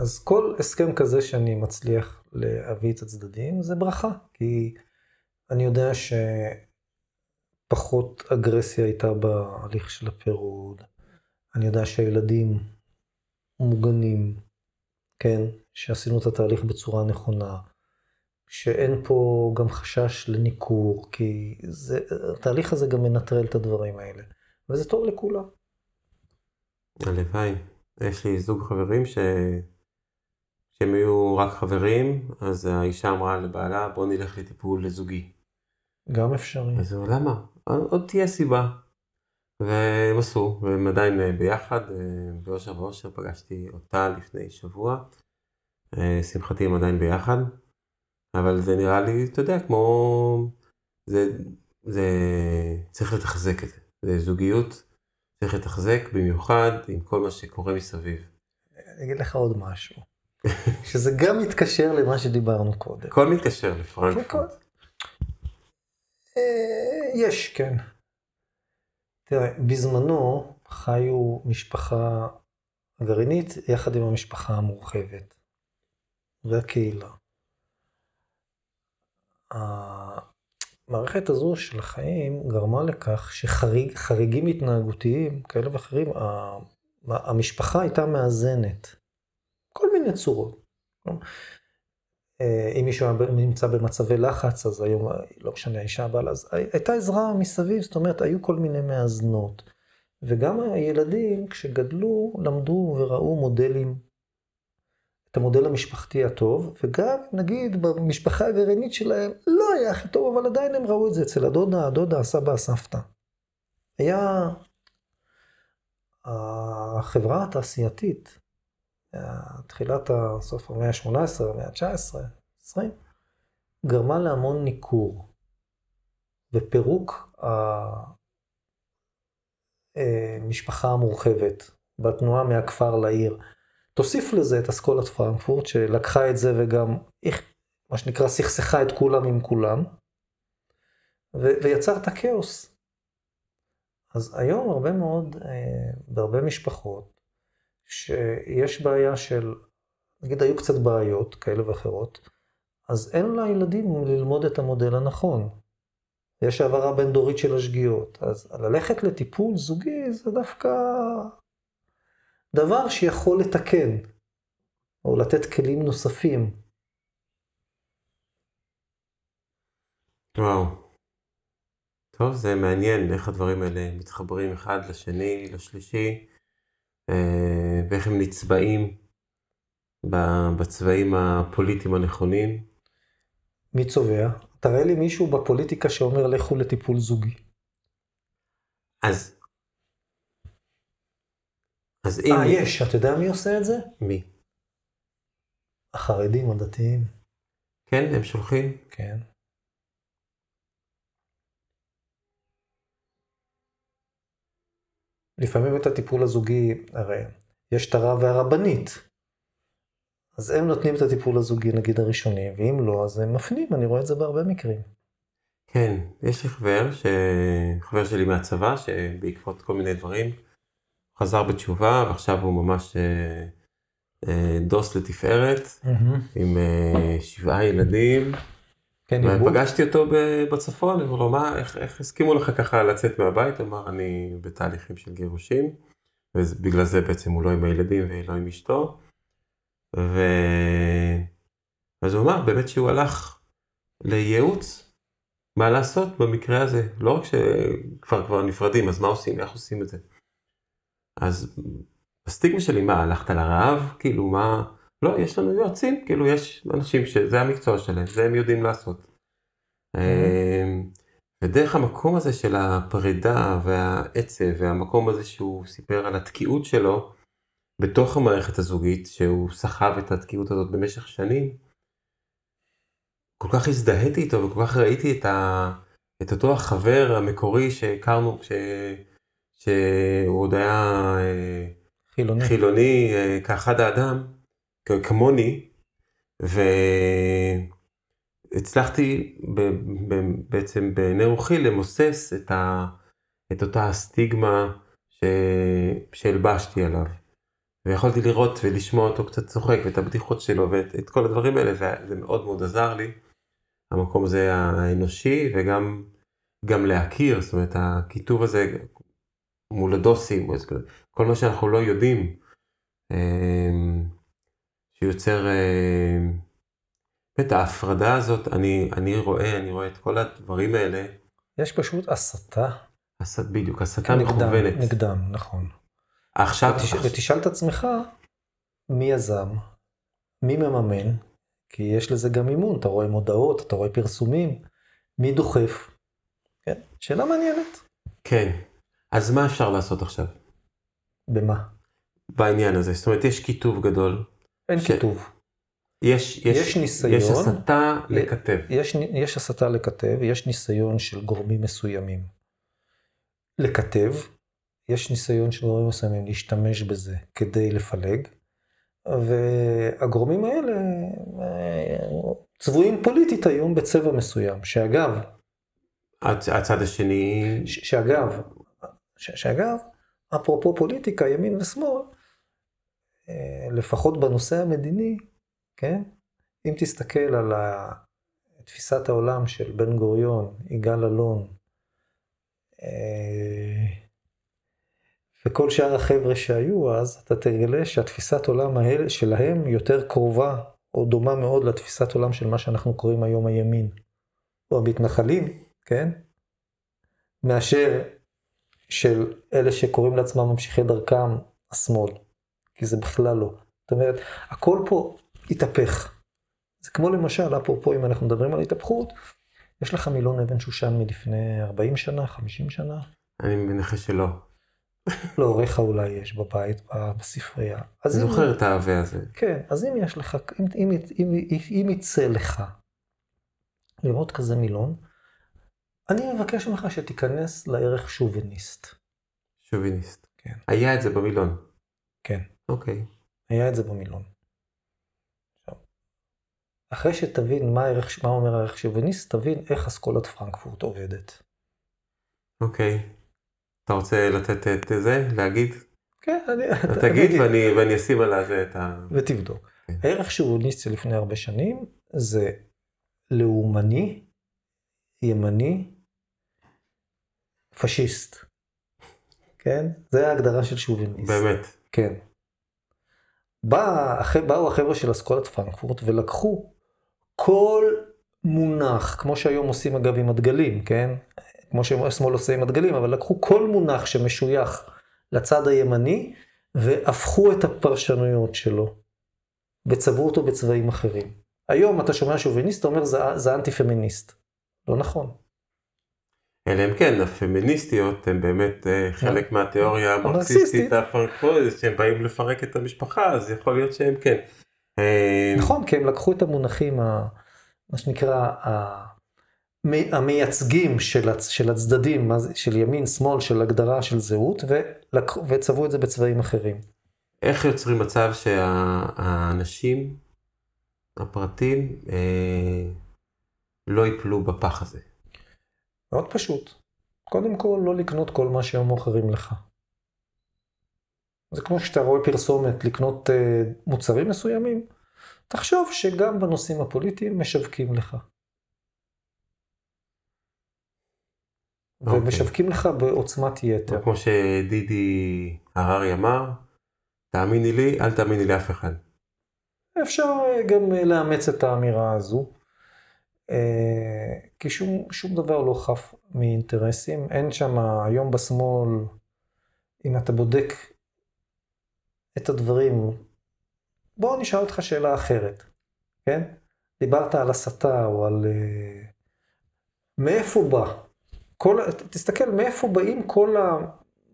אז כל הסכם כזה שאני מצליח להביא את הצדדים זה ברכה, כי אני יודע שפחות אגרסיה הייתה בהליך של הפירוד, אני יודע שהילדים מוגנים, כן, שעשינו את התהליך בצורה נכונה, שאין פה גם חשש לניכור, כי זה, התהליך הזה גם מנטרל את הדברים האלה, וזה טוב לכולם. הלוואי. יש לי זוג חברים ש... שהם היו רק חברים, אז האישה אמרה לבעלה, בוא נלך לטיפול זוגי. גם אפשרי. אז הוא, למה? עוד תהיה סיבה. והם עשו, והם עדיין ביחד, באושר ואושר פגשתי אותה לפני שבוע. אה, לשמחתי הם עדיין ביחד, אבל זה נראה לי, אתה יודע, כמו... זה, זה... צריך לתחזק את זה. זה זוגיות, צריך לתחזק במיוחד עם כל מה שקורה מסביב. אני אגיד לך עוד משהו, שזה גם מתקשר למה שדיברנו קודם. הכל מתקשר לפרנקפורט. אה, יש, כן. תראה, בזמנו חיו משפחה גרעינית יחד עם המשפחה המורחבת. והקהילה. המערכת הזו של החיים גרמה לכך שחריגים התנהגותיים כאלה ואחרים, המשפחה הייתה מאזנת. כל מיני צורות. אם מישהו נמצא במצבי לחץ, אז היום, לא משנה, האישה הבעל, אז הייתה עזרה מסביב, זאת אומרת, היו כל מיני מאזנות. וגם הילדים, כשגדלו, למדו וראו מודלים את המודל המשפחתי הטוב, וגם נגיד במשפחה הגרעינית שלהם לא היה הכי טוב, אבל עדיין הם ראו את זה אצל הדודה, הדודה, הסבא, הסבתא. היה... החברה התעשייתית, תחילת סוף המאה ה-18, המאה ה-19, 20, גרמה להמון ניכור ופירוק המשפחה המורחבת בתנועה מהכפר לעיר. תוסיף לזה את אסכולת פרנקפורט, שלקחה את זה וגם, מה שנקרא, סכסכה את כולם עם כולם, ויצר את הכאוס. אז היום הרבה מאוד, אה, בהרבה משפחות, שיש בעיה של, נגיד היו קצת בעיות כאלה ואחרות, אז אין לילדים ללמוד את המודל הנכון. יש העברה בין דורית של השגיאות. אז ללכת לטיפול זוגי זה דווקא דבר שיכול לתקן, או לתת כלים נוספים. וואו. טוב, זה מעניין איך הדברים האלה מתחברים אחד לשני, לשלישי, אה, ואיך הם נצבעים בצבעים הפוליטיים הנכונים. מי צובע? תראה לי מישהו בפוליטיקה שאומר לכו לטיפול זוגי. אז... אז אם... אה, יש. אתה יודע מי עושה את זה? מי? החרדים, הדתיים. כן, הם שולחים? כן. לפעמים את הטיפול הזוגי, הרי יש את הרב והרבנית. אז הם נותנים את הטיפול הזוגי, נגיד, הראשוני, ואם לא, אז הם מפנים, אני רואה את זה בהרבה מקרים. כן, יש לי חבר, ש... חבר שלי מהצבא, שבעקבות כל מיני דברים, חזר בתשובה, ועכשיו הוא ממש אה, אה, דוס לתפארת. עם אה, שבעה ילדים. כן, ופגשתי אותו בצפון, אמרו לו, מה, איך, איך הסכימו לך ככה לצאת מהבית? אמר, אני בתהליכים של גירושים, ובגלל זה בעצם הוא לא עם הילדים ולא עם אשתו. ו... אז הוא אמר באמת שהוא הלך לייעוץ, מה לעשות במקרה הזה, לא רק שכבר כבר נפרדים, אז מה עושים, איך עושים את זה. אז הסטיגמה שלי, מה, הלכת לרעב? כאילו, מה... לא, יש לנו יועצים, כאילו, יש אנשים שזה המקצוע שלהם, זה הם יודעים לעשות. אמ, ודרך המקום הזה של הפרידה והעצב, והמקום הזה שהוא סיפר על התקיעות שלו, בתוך המערכת הזוגית, שהוא סחב את התקיעות הזאת במשך שנים, כל כך הזדהיתי איתו וכל כך ראיתי את, ה, את אותו החבר המקורי שהכרנו כש, שהוא עוד היה אה, חילוני, חילוני אה, כאחד האדם, כמוני, והצלחתי ב, ב, בעצם בעיני רוחי למוסס את, ה, את אותה הסטיגמה ש, שהלבשתי עליו. ויכולתי לראות ולשמוע אותו קצת צוחק ואת הבדיחות שלו ואת את כל הדברים האלה וזה מאוד מאוד עזר לי. המקום הזה האנושי וגם גם להכיר, זאת אומרת הכיתוב הזה מול הדוסים, כל מה שאנחנו לא יודעים, אמ, שיוצר אמ, את ההפרדה הזאת, אני, אני רואה, אני רואה את כל הדברים האלה. יש פשוט הסתה. הסת, בדיוק, הסתה מכוונת. נגדם, נכון. עכשיו... ותש... ותשאל את עצמך, מי יזם? מי מממן? כי יש לזה גם מימון, אתה רואה מודעות, אתה רואה פרסומים, מי דוחף? כן, שאלה מעניינת. כן, אז מה אפשר לעשות עכשיו? במה? בעניין הזה, זאת אומרת, יש כיתוב גדול. אין ש... כיתוב. יש, יש, יש ניסיון, יש הסתה לכתב. יש, יש הסתה לכתב, יש ניסיון של גורמים מסוימים לכתב, יש ניסיון של גורמים מסוימים להשתמש בזה כדי לפלג, והגורמים האלה אה, צבועים פוליטית היום בצבע מסוים, שאגב... הצד השני... שאגב, שאגב, אפרופו פוליטיקה, ימין ושמאל, אה, לפחות בנושא המדיני, כן? אם תסתכל על תפיסת העולם של בן גוריון, יגאל אלון, אה, וכל שאר החבר'ה שהיו אז, אתה תגלה שהתפיסת עולם שלהם יותר קרובה או דומה מאוד לתפיסת עולם של מה שאנחנו קוראים היום הימין, או המתנחלים, כן? מאשר של אלה שקוראים לעצמם ממשיכי דרכם, השמאל. כי זה בכלל לא. זאת אומרת, הכל פה התהפך. זה כמו למשל, אפרופו אם אנחנו מדברים על התהפכות, יש לך מילון אבן שושן מלפני 40 שנה, 50 שנה? אני מנחש שלא. להוריך אולי יש בבית, בספרייה. אני זוכר את העבה הזה. כן, אז אם יש לך, אם, אם, אם, אם יצא לך לראות כזה מילון, אני מבקש ממך שתיכנס לערך שוביניסט. שוביניסט. כן. היה את זה במילון. כן. אוקיי. היה את זה במילון. אחרי שתבין מה, הערך, מה אומר הערך שוביניסט, תבין איך אסכולת פרנקפורט עובדת. אוקיי. אתה רוצה לתת את זה, להגיד? כן, אני... תגיד ואני, ואני אשים על זה את ה... ותבדוק. כן. הערך שוביניסט של לפני הרבה שנים זה לאומני, ימני, פשיסט. כן? זה ההגדרה של שוביניסט. באמת. כן. בא, באו החבר'ה של אסכולת פרנקפורט ולקחו כל מונח, כמו שהיום עושים אגב עם הדגלים, כן? כמו שהשמאל עושה עם הדגלים, אבל לקחו כל מונח שמשוייך לצד הימני והפכו את הפרשנויות שלו וצבעו אותו בצבעים אחרים. היום אתה שומע שוביניסט, אתה אומר זה, זה אנטי פמיניסט. לא נכון. אלא אם כן, הפמיניסטיות הן באמת אה, חלק מהתיאוריה המרקסיסטית הפרנקפורטית, שהם באים לפרק את המשפחה, אז יכול להיות שהם כן. אה, נכון, כי הם לקחו את המונחים, מה שנקרא, המייצגים של הצדדים, של ימין, שמאל, של הגדרה של זהות, וצבעו את זה בצבעים אחרים. איך יוצרים מצב שהאנשים, הפרטים, אה, לא ייפלו בפח הזה? מאוד פשוט. קודם כל, לא לקנות כל מה שהם מוכרים לך. זה כמו שאתה רואה פרסומת לקנות אה, מוצרים מסוימים, תחשוב שגם בנושאים הפוליטיים משווקים לך. Okay. אוקיי. ומשווקים לך בעוצמת יתר. כמו שדידי הררי אמר, תאמיני לי, אל תאמיני לאף אחד. אפשר אה, גם אה, לאמץ את האמירה הזו. אה, כי שום, שום דבר לא חף מאינטרסים. אין שם היום בשמאל, אם אתה בודק את הדברים, בוא נשאל אותך שאלה אחרת, כן? דיברת על הסתה או על... אה, מאיפה בא? כל, תסתכל מאיפה באים כל ה...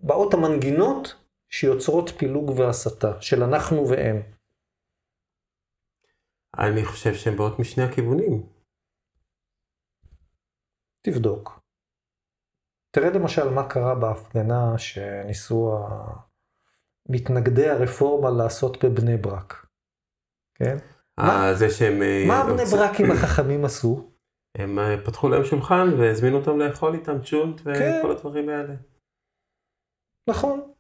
באות המנגינות שיוצרות פילוג והסתה, של אנחנו והם. אני חושב שהן באות משני הכיוונים. תבדוק. תראה למשל מה קרה בהפגנה שניסו מתנגדי הרפורמה לעשות בבני ברק. כן? אה, זה שהם... אה, מה בני ברקים החכמים עשו? הם אה, פתחו להם שולחן והזמינו אותם לאכול איתם צ'ונט וכל כן. הדברים האלה. נכון.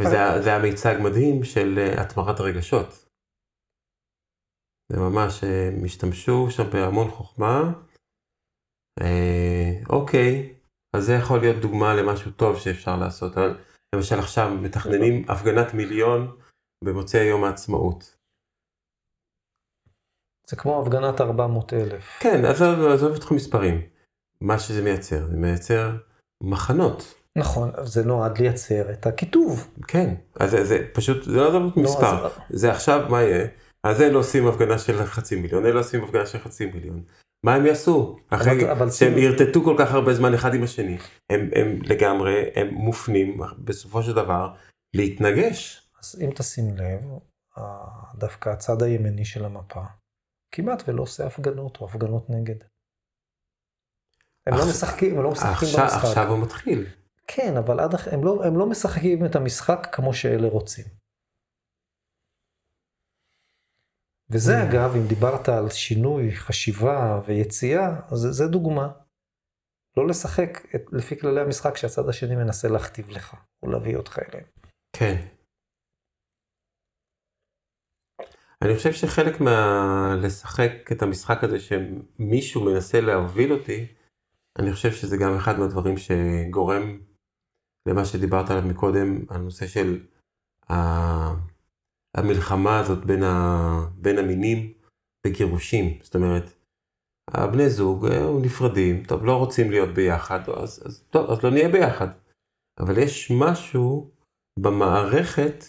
וזה היה מיצג מדהים של התמרת הרגשות. זה ממש, הם השתמשו שם בהמון חוכמה. אה, אוקיי, אז זה יכול להיות דוגמה למשהו טוב שאפשר לעשות, אבל למשל עכשיו מתכננים הפגנת מיליון במוצאי יום העצמאות. זה כמו הפגנת 400 אלף. כן, עזוב, עזוב את מספרים. מה שזה מייצר, זה מייצר מחנות. נכון, זה נועד לייצר את הכיתוב. כן, אז זה, זה פשוט, זה לא עזוב מספר. אז... זה עכשיו, מה יהיה? אז אלה עושים הפגנה של חצי מיליון, אלה עושים הפגנה של חצי מיליון. מה הם יעשו? אחרי שהם. ירטטו כל כך הרבה זמן אחד עם השני. הם, הם לגמרי, הם מופנים בסופו של דבר להתנגש. אז אם תשים לב, דווקא הצד הימני של המפה כמעט ולא עושה הפגנות או הפגנות נגד. הם לא משחקים, הם לא משחקים עכשיו, במשחק. עכשיו הוא מתחיל. כן, אבל עד, הם, לא, הם לא משחקים את המשחק כמו שאלה רוצים. וזה mm. אגב, אם דיברת על שינוי, חשיבה ויציאה, אז זה דוגמה. לא לשחק את, לפי כללי המשחק שהצד השני מנסה להכתיב לך, או להביא אותך אליהם. כן. אני חושב שחלק מה... לשחק את המשחק הזה שמישהו מנסה להוביל אותי, אני חושב שזה גם אחד מהדברים שגורם למה שדיברת עליו מקודם, הנושא של ה... המלחמה הזאת בין, ה... בין המינים בגירושים. זאת אומרת, הבני זוג אה, נפרדים, טוב, לא רוצים להיות ביחד, אז, אז טוב, אז לא נהיה ביחד. אבל יש משהו במערכת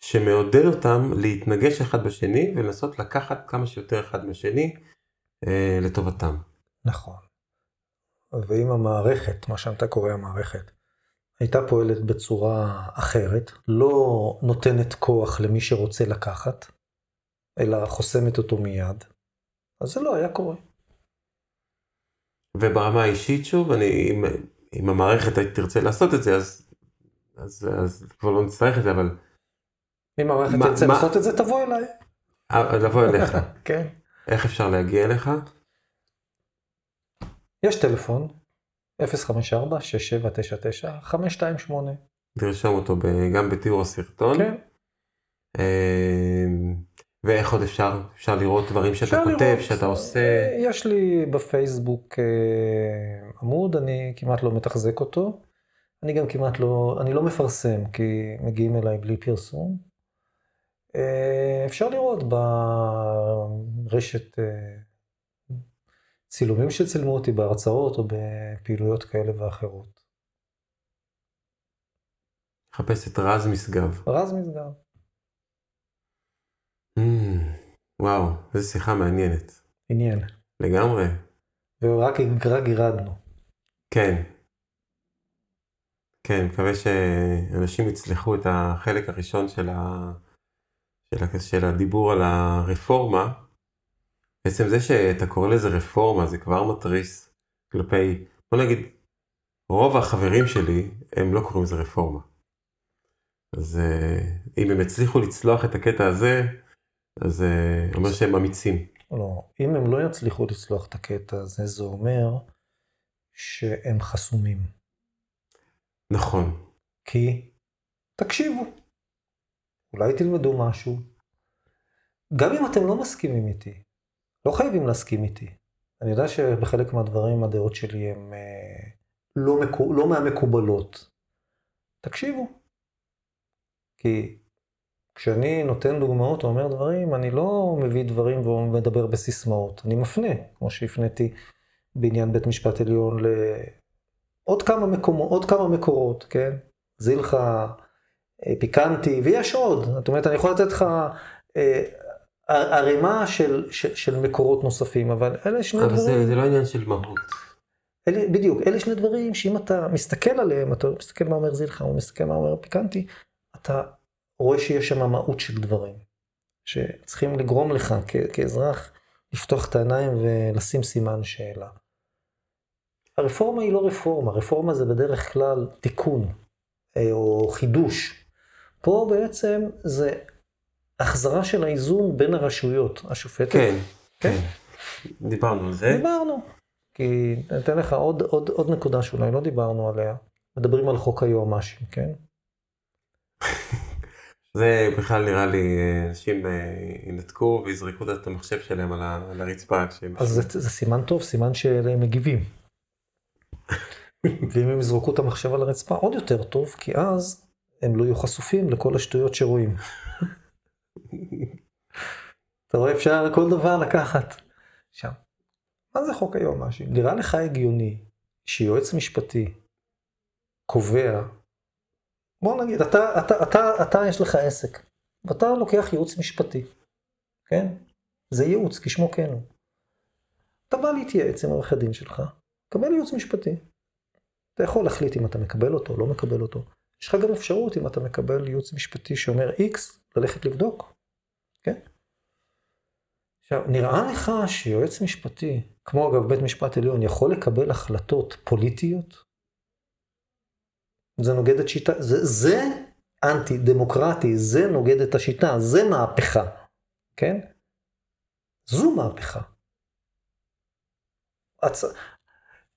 שמעודד אותם להתנגש אחד בשני ולנסות לקחת כמה שיותר אחד מהשני אה, לטובתם. נכון. ואם המערכת, מה שאתה קורא המערכת, הייתה פועלת בצורה אחרת, לא נותנת כוח למי שרוצה לקחת, אלא חוסמת אותו מיד, אז זה לא היה קורה. וברמה האישית, שוב, אני, אם, אם המערכת תרצה לעשות את זה, אז, אז, אז כבר לא נצטרך את זה, אבל... אם המערכת תרצה לעשות את זה, תבוא אליי. אה, לבוא אליך. כן. איך אפשר להגיע אליך? יש טלפון, 054-6799-528. תרשום אותו גם בתיאור הסרטון. כן. אמ, ואיך עוד אפשר? אפשר לראות דברים שאתה כותב, לראות, שאתה עושה? אה, יש לי בפייסבוק אה, עמוד, אני כמעט לא מתחזק אותו. אני גם כמעט לא, אני לא מפרסם, כי מגיעים אליי בלי פרסום. אה, אפשר לראות ברשת צילומים שצילמו אותי בהרצאות או בפעילויות כאלה ואחרות. חפש את רז משגב. רז משגב. Mm, וואו, איזו שיחה מעניינת. עניין. לגמרי. ורק רק גירדנו. כן. כן, מקווה שאנשים יצלחו את החלק הראשון של, ה... של, ה... של הדיבור על הרפורמה. בעצם זה שאתה קורא לזה רפורמה זה כבר מתריס כלפי, בוא נגיד, רוב החברים שלי הם לא קוראים לזה רפורמה. אז אה, אם הם הצליחו לצלוח את הקטע הזה, אז זה אה, אומר שהם אמיצים. לא, אם הם לא יצליחו לצלוח את הקטע הזה, זה אומר שהם חסומים. נכון. כי, תקשיבו, אולי תלמדו משהו. גם אם אתם לא מסכימים איתי, לא חייבים להסכים איתי. אני יודע שבחלק מהדברים הדעות שלי הן אה, לא, מקו, לא מהמקובלות. תקשיבו. כי כשאני נותן דוגמאות או אומר דברים, אני לא מביא דברים ומדבר בסיסמאות. אני מפנה, כמו שהפניתי בעניין בית משפט עליון לעוד כמה, מקומות, עוד כמה מקורות, כן? זילחה, אה, פיקנטי, ויש עוד. זאת אומרת, אני יכול לתת לך אה, ערימה של, של, של מקורות נוספים, אבל אלה שני אבל דברים... אבל זה, זה לא עניין של מהות. אלה, בדיוק, אלה שני דברים שאם אתה מסתכל עליהם, אתה מסתכל מה אומר זילחה, או מסתכל מה אומר פיקנטי, אתה רואה שיש שם מהות של דברים, שצריכים לגרום לך כ- כאזרח לפתוח את העיניים ולשים סימן שאלה. הרפורמה היא לא רפורמה, רפורמה זה בדרך כלל תיקון אה, או חידוש. פה בעצם זה החזרה של האיזון בין הרשויות, השופטת. כן, כן. דיברנו על זה. דיברנו. כי אני אתן לך עוד, עוד, עוד נקודה שאולי לא דיברנו עליה. מדברים על חוק היועמ"שים, כן? זה בכלל נראה לי, אנשים אה, ינתקו ויזרקו את המחשב שלהם על הרצפה. אז זה, זה סימן טוב, סימן שהם מגיבים. ואם הם יזרקו את המחשב על הרצפה, עוד יותר טוב, כי אז הם לא יהיו חשופים לכל השטויות שרואים. אתה רואה, אפשר כל דבר לקחת. עכשיו, מה זה חוק היועמ"שים? נראה לך הגיוני שיועץ משפטי קובע, בוא נגיד, אתה, אתה, אתה, אתה יש לך עסק, ואתה לוקח ייעוץ משפטי, כן? זה ייעוץ, כשמו כן הוא. אתה בא להתייעץ עם עורך הדין שלך, קבל ייעוץ משפטי. אתה יכול להחליט אם אתה מקבל אותו או לא מקבל אותו. יש לך גם אפשרות, אם אתה מקבל ייעוץ משפטי שאומר X, ללכת לבדוק, כן? עכשיו, נראה לך שיועץ משפטי, כמו אגב בית משפט עליון, יכול לקבל החלטות פוליטיות? זה נוגד את שיטה, זה, זה אנטי דמוקרטי, זה נוגד את השיטה, זה מהפכה, כן? זו מהפכה. הצ...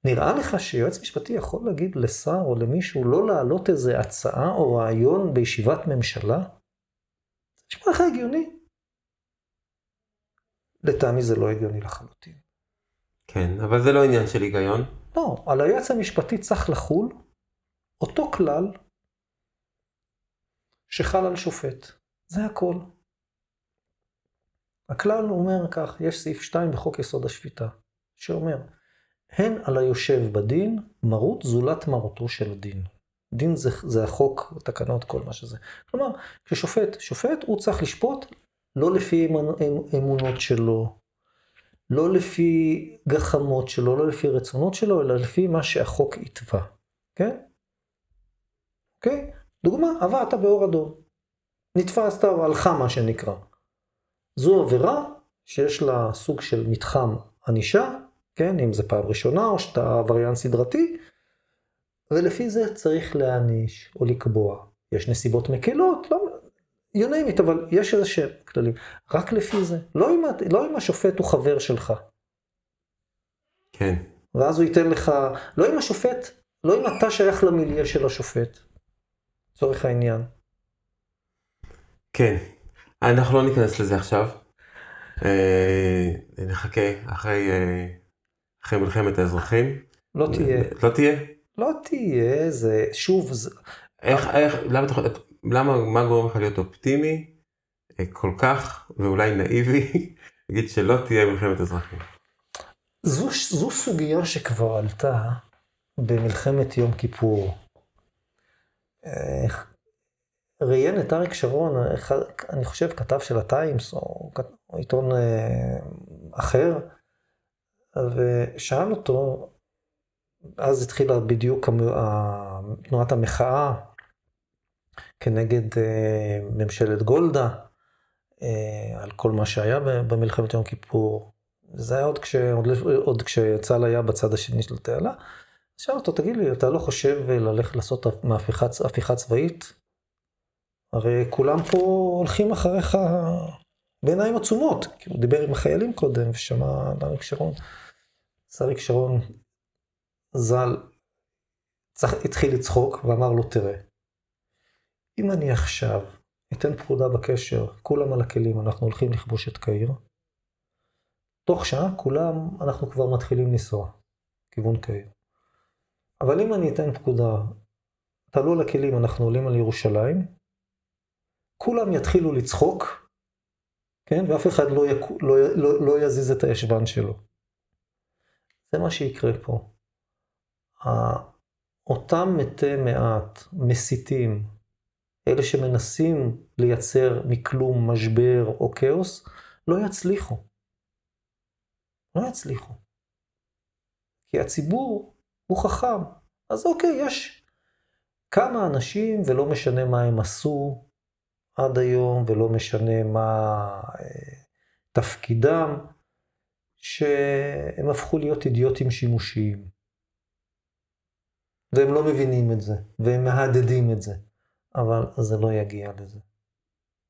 נראה לך שיועץ משפטי יכול להגיד לשר או למישהו לא להעלות איזה הצעה או רעיון בישיבת ממשלה? נשמע לך הגיוני? לטעמי זה לא הגיוני לחלוטין. כן, אבל זה לא עניין של היגיון. לא, על היועץ המשפטי צריך לחול אותו כלל שחל על שופט. זה הכל. הכלל אומר כך, יש סעיף 2 בחוק יסוד השפיטה, שאומר, הן על היושב בדין, מרות זולת מרותו של הדין. דין זה, זה החוק, תקנות, כל מה שזה. כלומר, כששופט, שופט הוא צריך לשפוט לא לפי אמונות שלו, לא לפי גחמות שלו, לא לפי רצונות שלו, אלא לפי מה שהחוק יתבע, כן? אוקיי? דוגמה, עברת באור אדום. נתפסת על חם, מה שנקרא. זו עבירה שיש לה סוג של מתחם ענישה, כן, אם זה פעם ראשונה או שאתה עבריין סדרתי, ולפי זה צריך להעניש או לקבוע. יש נסיבות מקלות, לא, you name it, אבל יש איזה שהם כללים. רק לפי זה, לא אם, לא אם השופט הוא חבר שלך. כן. ואז הוא ייתן לך, לא אם השופט, לא אם אתה שייך למיליה של השופט, לצורך העניין. כן, אנחנו לא ניכנס לזה עכשיו. אה, נחכה אחרי, אה, אחרי מלחמת האזרחים. לא תהיה. לא תהיה? לא תהיה, זה, שוב, זה... איך, איך, למה, למה, מה גורם לך להיות אופטימי אה, כל כך, ואולי נאיבי, להגיד שלא תהיה מלחמת אזרחים? זו, זו סוגיה שכבר עלתה במלחמת יום כיפור. ראיין את אריק שרון, אני חושב כתב של הטיימס, או, או עיתון אה, אחר, ושאל אותו, אז התחילה בדיוק תנועת המחאה כנגד אה, ממשלת גולדה, אה, על כל מה שהיה במלחמת יום כיפור. זה היה עוד, כש, עוד, כשצה"ל היה בצד השני של התעלה. שאל אותו, תגיד לי, אתה לא חושב ללכת לעשות הפיכה צבאית? הרי כולם פה הולכים אחריך בעיניים עצומות. הוא דיבר עם החיילים קודם ושמע אריק שרון. אז אריק שרון ז"ל התחיל לצחוק ואמר לו, תראה, אם אני עכשיו אתן פקודה בקשר, כולם על הכלים, אנחנו הולכים לכבוש את קהיר, תוך שעה כולם, אנחנו כבר מתחילים לנסוע, כיוון קהיר. אבל אם אני אתן פקודה, תעלו על הכלים, אנחנו עולים על ירושלים, כולם יתחילו לצחוק, כן? ואף אחד לא, יק... לא, לא, לא יזיז את הישבן שלו. זה מה שיקרה פה. אותם מתי מעט, מסיתים, אלה שמנסים לייצר מכלום משבר או כאוס, לא יצליחו. לא יצליחו. כי הציבור הוא חכם. אז אוקיי, יש כמה אנשים, ולא משנה מה הם עשו עד היום, ולא משנה מה אה, תפקידם, שהם הפכו להיות אידיוטים שימושיים. והם לא מבינים את זה, והם מהדהדים את זה, אבל זה לא יגיע לזה.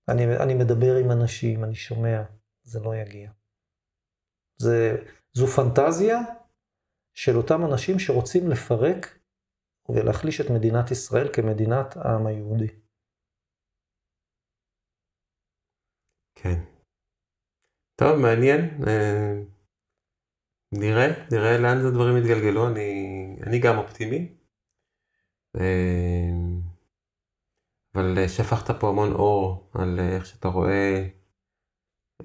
אני, אני מדבר עם אנשים, אני שומע, זה לא יגיע. זה, זו פנטזיה של אותם אנשים שרוצים לפרק ולהחליש את מדינת ישראל כמדינת העם היהודי. כן. טוב, מעניין. אה, נראה, נראה לאן הדברים יתגלגלו. אני, אני גם אופטימי. אה, אבל שפכת פה המון אור על איך שאתה רואה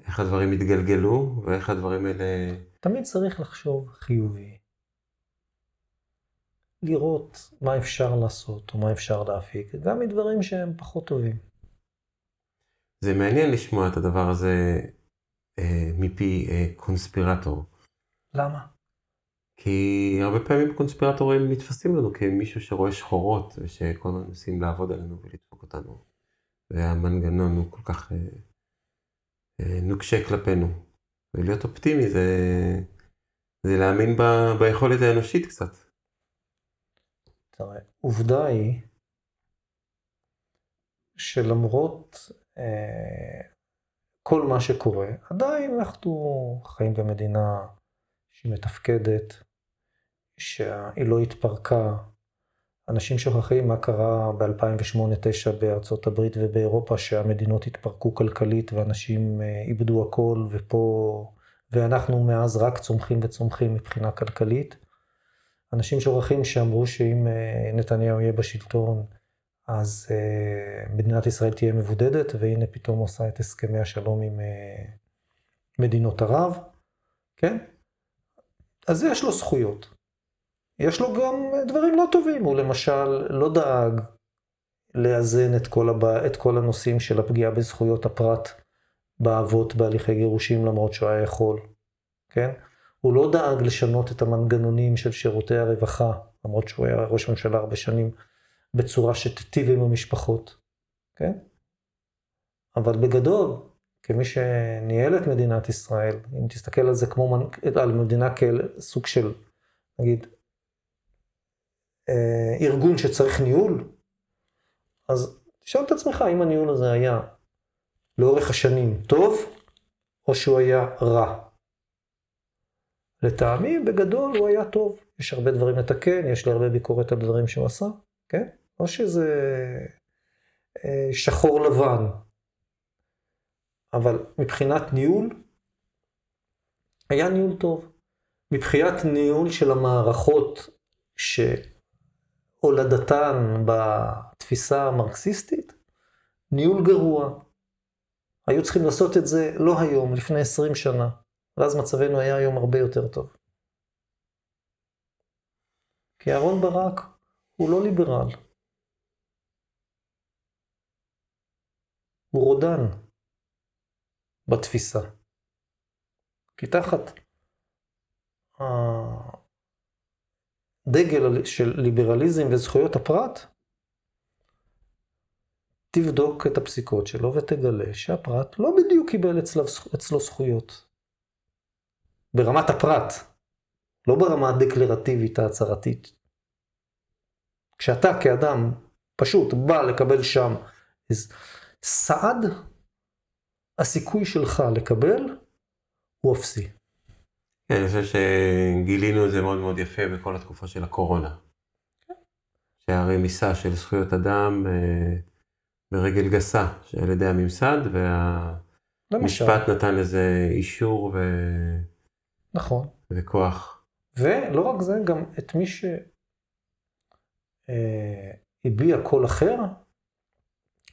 איך הדברים התגלגלו ואיך הדברים האלה... תמיד צריך לחשוב חיובי. לראות מה אפשר לעשות או מה אפשר להפיק, גם מדברים שהם פחות טובים. זה מעניין לשמוע את הדבר הזה אה, מפי אה, קונספירטור. למה? כי הרבה פעמים קונספירטורים נתפסים לנו כמישהו שרואה שחורות ושכל הזמן מנסים לעבוד עלינו ולדפוק אותנו. והמנגנון הוא כל כך אה, אה, נוקשה כלפינו. ולהיות אופטימי זה, זה להאמין ב, ביכולת האנושית קצת. תראה, עובדה היא שלמרות אה, כל מה שקורה, עדיין אנחנו חיים במדינה שהיא מתפקדת, שהיא לא התפרקה. אנשים שוכחים מה קרה ב-2008-2009 בארצות הברית ובאירופה, שהמדינות התפרקו כלכלית ואנשים אה, איבדו הכל, ופה, ואנחנו מאז רק צומחים וצומחים מבחינה כלכלית. אנשים שוכחים שאמרו שאם אה, נתניהו יהיה בשלטון, אז uh, מדינת ישראל תהיה מבודדת, והנה פתאום עושה את הסכמי השלום עם מדינות ערב, כן? אז יש לו זכויות. יש לו גם דברים לא טובים, הוא למשל לא דאג לאזן את כל, הבא, את כל הנושאים של הפגיעה בזכויות הפרט באבות בהליכי גירושים, למרות שהוא היה יכול, כן? הוא לא דאג לשנות את המנגנונים של שירותי הרווחה, למרות שהוא היה ראש ממשלה הרבה שנים. בצורה שתיטיב עם המשפחות, כן? אבל בגדול, כמי שניהל את מדינת ישראל, אם תסתכל על זה כמו, על מדינה סוג של, נגיד, אה, ארגון שצריך ניהול, אז תשאל את עצמך אם הניהול הזה היה לאורך השנים טוב, או שהוא היה רע. לטעמי, בגדול הוא היה טוב. יש הרבה דברים לתקן, יש לי הרבה ביקורת על דברים שהוא עשה, כן? או שזה אה, שחור לבן. אבל מבחינת ניהול, היה ניהול טוב. מבחינת ניהול של המערכות שהולדתן בתפיסה המרקסיסטית, ניהול גרוע. היו צריכים לעשות את זה לא היום, לפני 20 שנה. ואז מצבנו היה היום הרבה יותר טוב. כי אהרן ברק הוא לא ליברל. הוא רודן בתפיסה. כי תחת הדגל של ליברליזם וזכויות הפרט, תבדוק את הפסיקות שלו ותגלה שהפרט לא בדיוק קיבל אצלו, אצלו זכויות. ברמת הפרט, לא ברמה הדקלרטיבית ההצהרתית. כשאתה כאדם פשוט בא לקבל שם סעד, הסיכוי שלך לקבל הוא אפסי. כן, אני חושב שגילינו את זה מאוד מאוד יפה בכל התקופה של הקורונה. שהרמיסה של זכויות אדם אה, ברגל גסה על ידי הממסד, והמשפט נתן לזה אישור ו... נכון. וכוח. ולא רק זה, גם את מי שהביע אה, קול אחר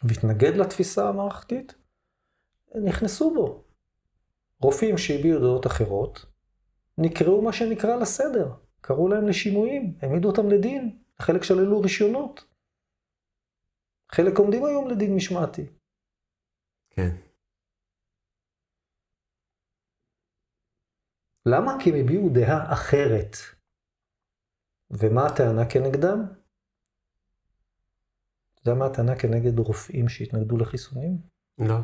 והתנגד לתפיסה המערכתית, נכנסו בו. רופאים שהביעו דעות אחרות, נקראו מה שנקרא לסדר, קראו להם לשימועים, העמידו אותם לדין, חלק שללו רישיונות. חלק עומדים היום לדין משמעתי. כן. למה? כי הם הביעו דעה אחרת. ומה הטענה כנגדם? אתה יודע מה הטענה כנגד רופאים שהתנגדו לחיסונים? לא.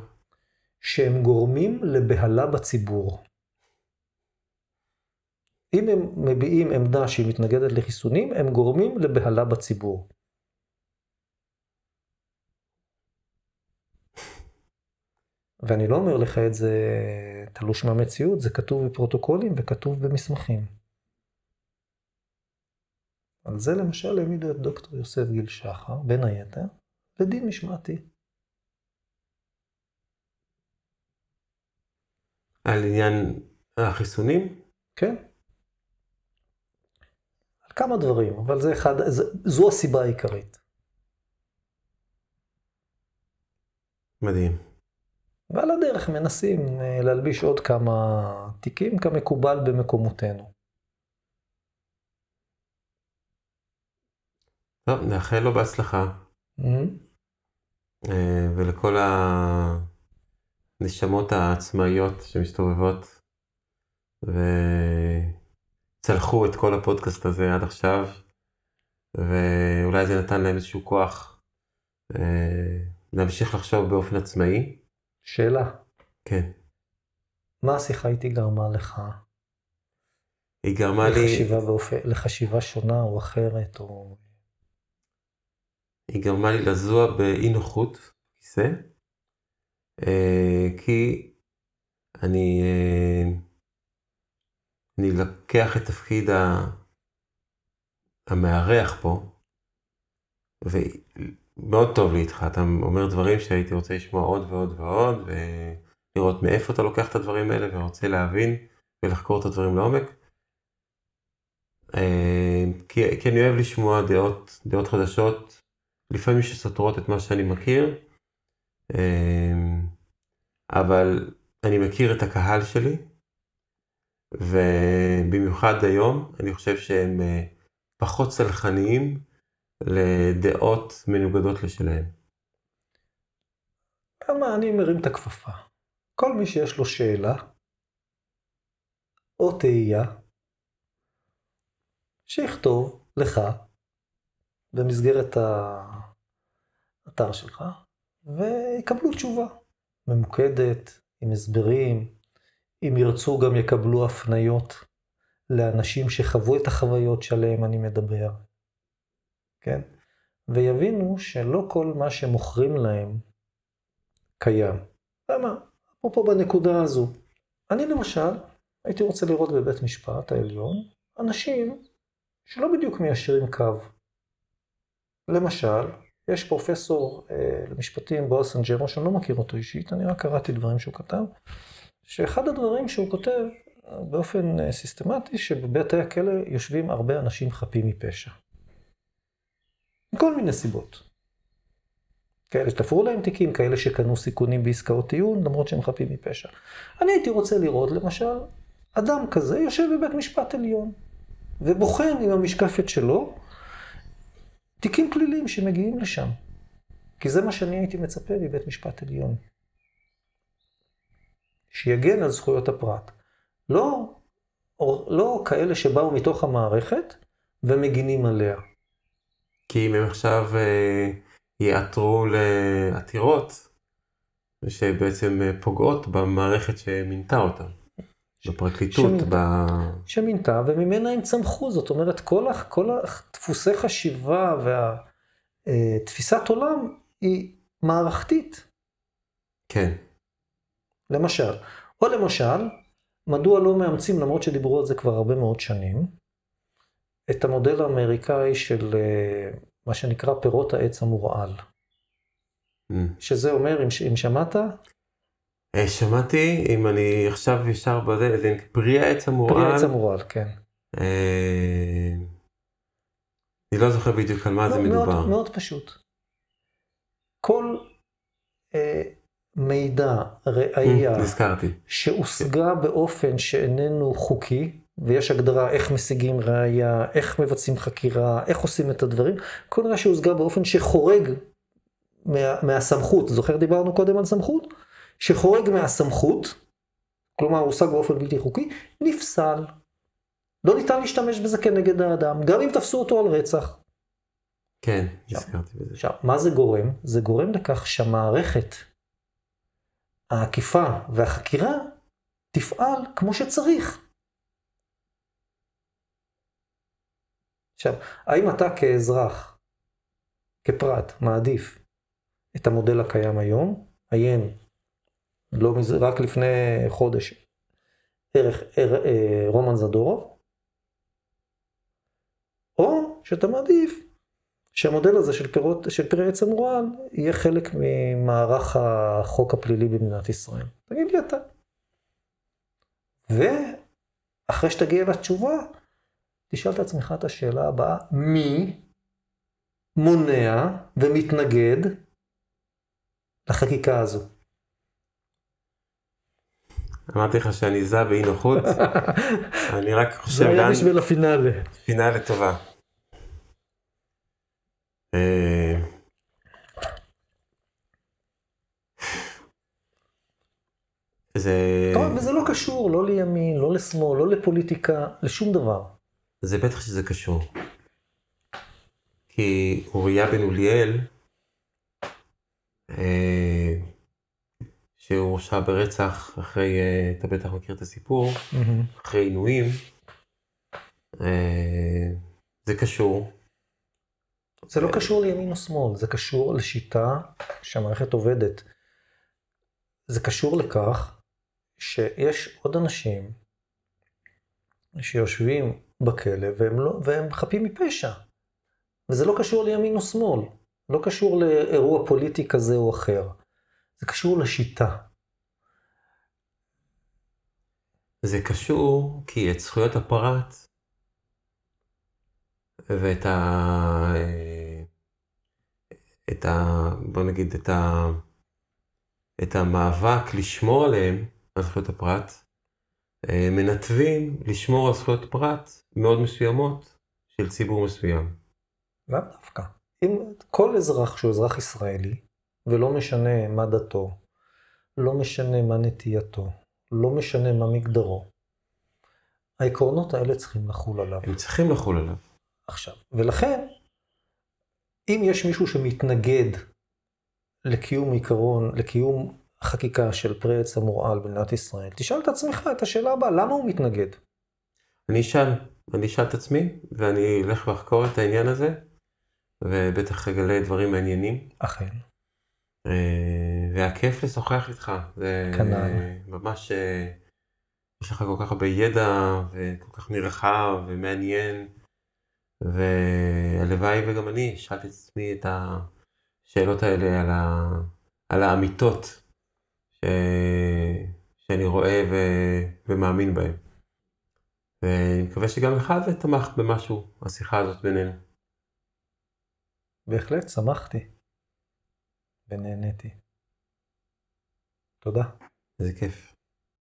שהם גורמים לבהלה בציבור. אם הם מביעים עמדה שהיא מתנגדת לחיסונים, הם גורמים לבהלה בציבור. ואני לא אומר לך את זה תלוש מהמציאות, זה כתוב בפרוטוקולים וכתוב במסמכים. על זה למשל העמידו את דוקטור יוסף גיל שחר, בין היתר, לדין משמעתי. על עניין החיסונים? כן. כמה דברים, אבל זה אחד, זה, זו הסיבה העיקרית. מדהים. ועל הדרך מנסים אה, להלביש עוד כמה תיקים כמקובל במקומותינו. טוב, נאחל לו בהצלחה. Mm-hmm. ולכל הנשמות העצמאיות שמסתובבות וצלחו את כל הפודקאסט הזה עד עכשיו, ואולי זה נתן להם איזשהו כוח אה, להמשיך לחשוב באופן עצמאי. שאלה. כן. מה השיחה איתי גרמה לך? היא גרמה לחשיבה לי... באופ... לחשיבה שונה או אחרת, או... היא גרמה לי לזוע באי נוחות, כיסא, אה, כי אני, אה, אני לקח את תפקיד ה... המארח פה, מאוד טוב לי איתך, אתה אומר דברים שהייתי רוצה לשמוע עוד ועוד ועוד, ולראות מאיפה אתה לוקח את הדברים האלה ורוצה להבין ולחקור את הדברים לעומק. אה, כי, כי אני אוהב לשמוע דעות, דעות חדשות, לפעמים שסותרות את מה שאני מכיר, אה, אבל אני מכיר את הקהל שלי, ובמיוחד היום אני חושב שהם אה, פחות סלחניים לדעות מנוגדות לשלהם. כמה אני מרים את הכפפה. כל מי שיש לו שאלה או תהייה, שיכתוב לך במסגרת האתר שלך, ויקבלו תשובה ממוקדת, עם הסברים. אם ירצו גם יקבלו הפניות לאנשים שחוו את החוויות שעליהם אני מדבר, כן? ויבינו שלא כל מה שמוכרים להם קיים. למה? אפרופו בנקודה הזו. אני למשל, הייתי רוצה לראות בבית משפט העליון אנשים שלא בדיוק מיישרים קו. למשל, יש פרופסור אה, למשפטים בועז סנג'רו, שאני לא מכיר אותו אישית, אני רק קראתי דברים שהוא כתב, שאחד הדברים שהוא כותב באופן אה, סיסטמטי, שבבתי הכלא יושבים הרבה אנשים חפים מפשע. מכל מיני סיבות. כאלה שתפרו להם תיקים, כאלה שקנו סיכונים בעסקאות טיעון, למרות שהם חפים מפשע. אני הייתי רוצה לראות, למשל, אדם כזה יושב בבית משפט עליון, ובוחן עם המשקפת שלו תיקים פליליים שמגיעים לשם. כי זה מה שאני הייתי מצפה מבית משפט עליון. שיגן על זכויות הפרט. לא, לא כאלה שבאו מתוך המערכת ומגינים עליה. כי אם הם עכשיו אה, יעתרו לעתירות שבעצם אה, פוגעות במערכת שמינתה אותם. בפרקליטות, שמינתה, ב... שמינתה, וממנה הם צמחו, זאת אומרת, כל, כל הדפוסי חשיבה והתפיסת אה, עולם היא מערכתית. כן. למשל, או למשל, מדוע לא מאמצים, למרות שדיברו על זה כבר הרבה מאוד שנים, את המודל האמריקאי של אה, מה שנקרא פירות העץ המורעל. Mm. שזה אומר, אם, אם שמעת, אה, שמעתי, אם אני עכשיו ישר בזה, זה פרי העץ המורעל. פרי העץ המורעל, כן. אה, אני לא זוכר בדיוק על מה לא, זה מדובר. מאוד, מאוד פשוט. כל אה, מידע, ראייה, נזכרתי. שהושגה באופן שאיננו חוקי, ויש הגדרה איך משיגים ראייה, איך מבצעים חקירה, איך עושים את הדברים, כל ראייה שהושגה באופן שחורג מה, מהסמכות, זוכר דיברנו קודם על סמכות? שחורג מהסמכות, כלומר הושג באופן בלתי חוקי, נפסל. לא ניתן להשתמש בזה כנגד האדם, גם אם תפסו אותו על רצח. כן, הזכרתי בזה. עכשיו, מה זה גורם? זה גורם לכך שהמערכת, האכיפה והחקירה תפעל כמו שצריך. עכשיו, האם אתה כאזרח, כפרט, מעדיף את המודל הקיים היום? עיין לא מזה, רק לפני חודש, ערך, ער, אה, רומן זדורוב, או שאתה מעדיף שהמודל הזה של, פירות, של פרי עץ המורל יהיה חלק ממערך החוק הפלילי במדינת ישראל. תגיד לי אתה. ואחרי שתגיע לתשובה, תשאל את עצמך את השאלה הבאה, מי מונע ומתנגד לחקיקה הזו? אמרתי לך שאני זע באי נוחות, אני רק חושב... זה היה בשביל הפינאלה. פינאלה טובה. אה, זה... טוב, וזה לא קשור, לא לימין, לא לשמאל, לא לפוליטיקה, לשום דבר. זה בטח שזה קשור. כי אוריה בן אוליאל, אה, שהוא הורשע ברצח אחרי, אה, אתה בטח מכיר את הסיפור, mm-hmm. אחרי עינויים. אה, זה קשור. זה לא קשור לימין או שמאל, זה קשור לשיטה שהמערכת עובדת. זה קשור לכך שיש עוד אנשים שיושבים בכלא והם, לא, והם חפים מפשע. וזה לא קשור לימין או שמאל, לא קשור לאירוע פוליטי כזה או אחר. זה קשור לשיטה. זה קשור כי את זכויות הפרט ואת ה... את ה... בוא נגיד את ה... את המאבק לשמור עליהם, על זכויות הפרט, אה, מנתבים לשמור על זכויות פרט מאוד מסוימות של ציבור מסוים. לאו דווקא. אם כל אזרח שהוא אזרח ישראלי, ולא משנה מה דתו, לא משנה מה נטייתו, לא משנה מה מגדרו. העקרונות האלה צריכים לחול עליו. הם צריכים לחול עליו. עכשיו, ולכן, אם יש מישהו שמתנגד לקיום עיקרון, לקיום חקיקה של פרי עץ המורעל במדינת ישראל, תשאל את עצמך את השאלה הבאה, למה הוא מתנגד? אני אשאל, אני אשאל את עצמי, ואני אלך לחקור את העניין הזה, ובטח אגלה דברים מעניינים. אכן. אה, והיה כיף לשוחח איתך. זה כנ"ל. ממש, אה, יש לך כל כך הרבה ידע, וכל כך נרחב ומעניין, והלוואי וגם אני שאלתי את עצמי את השאלות האלה על, ה... על האמיתות ש... שאני רואה ו... ומאמין בהן. ואני מקווה שגם לך זה תמך במשהו, השיחה הזאת בינינו. בהחלט שמחתי ונהניתי. תודה. איזה כיף.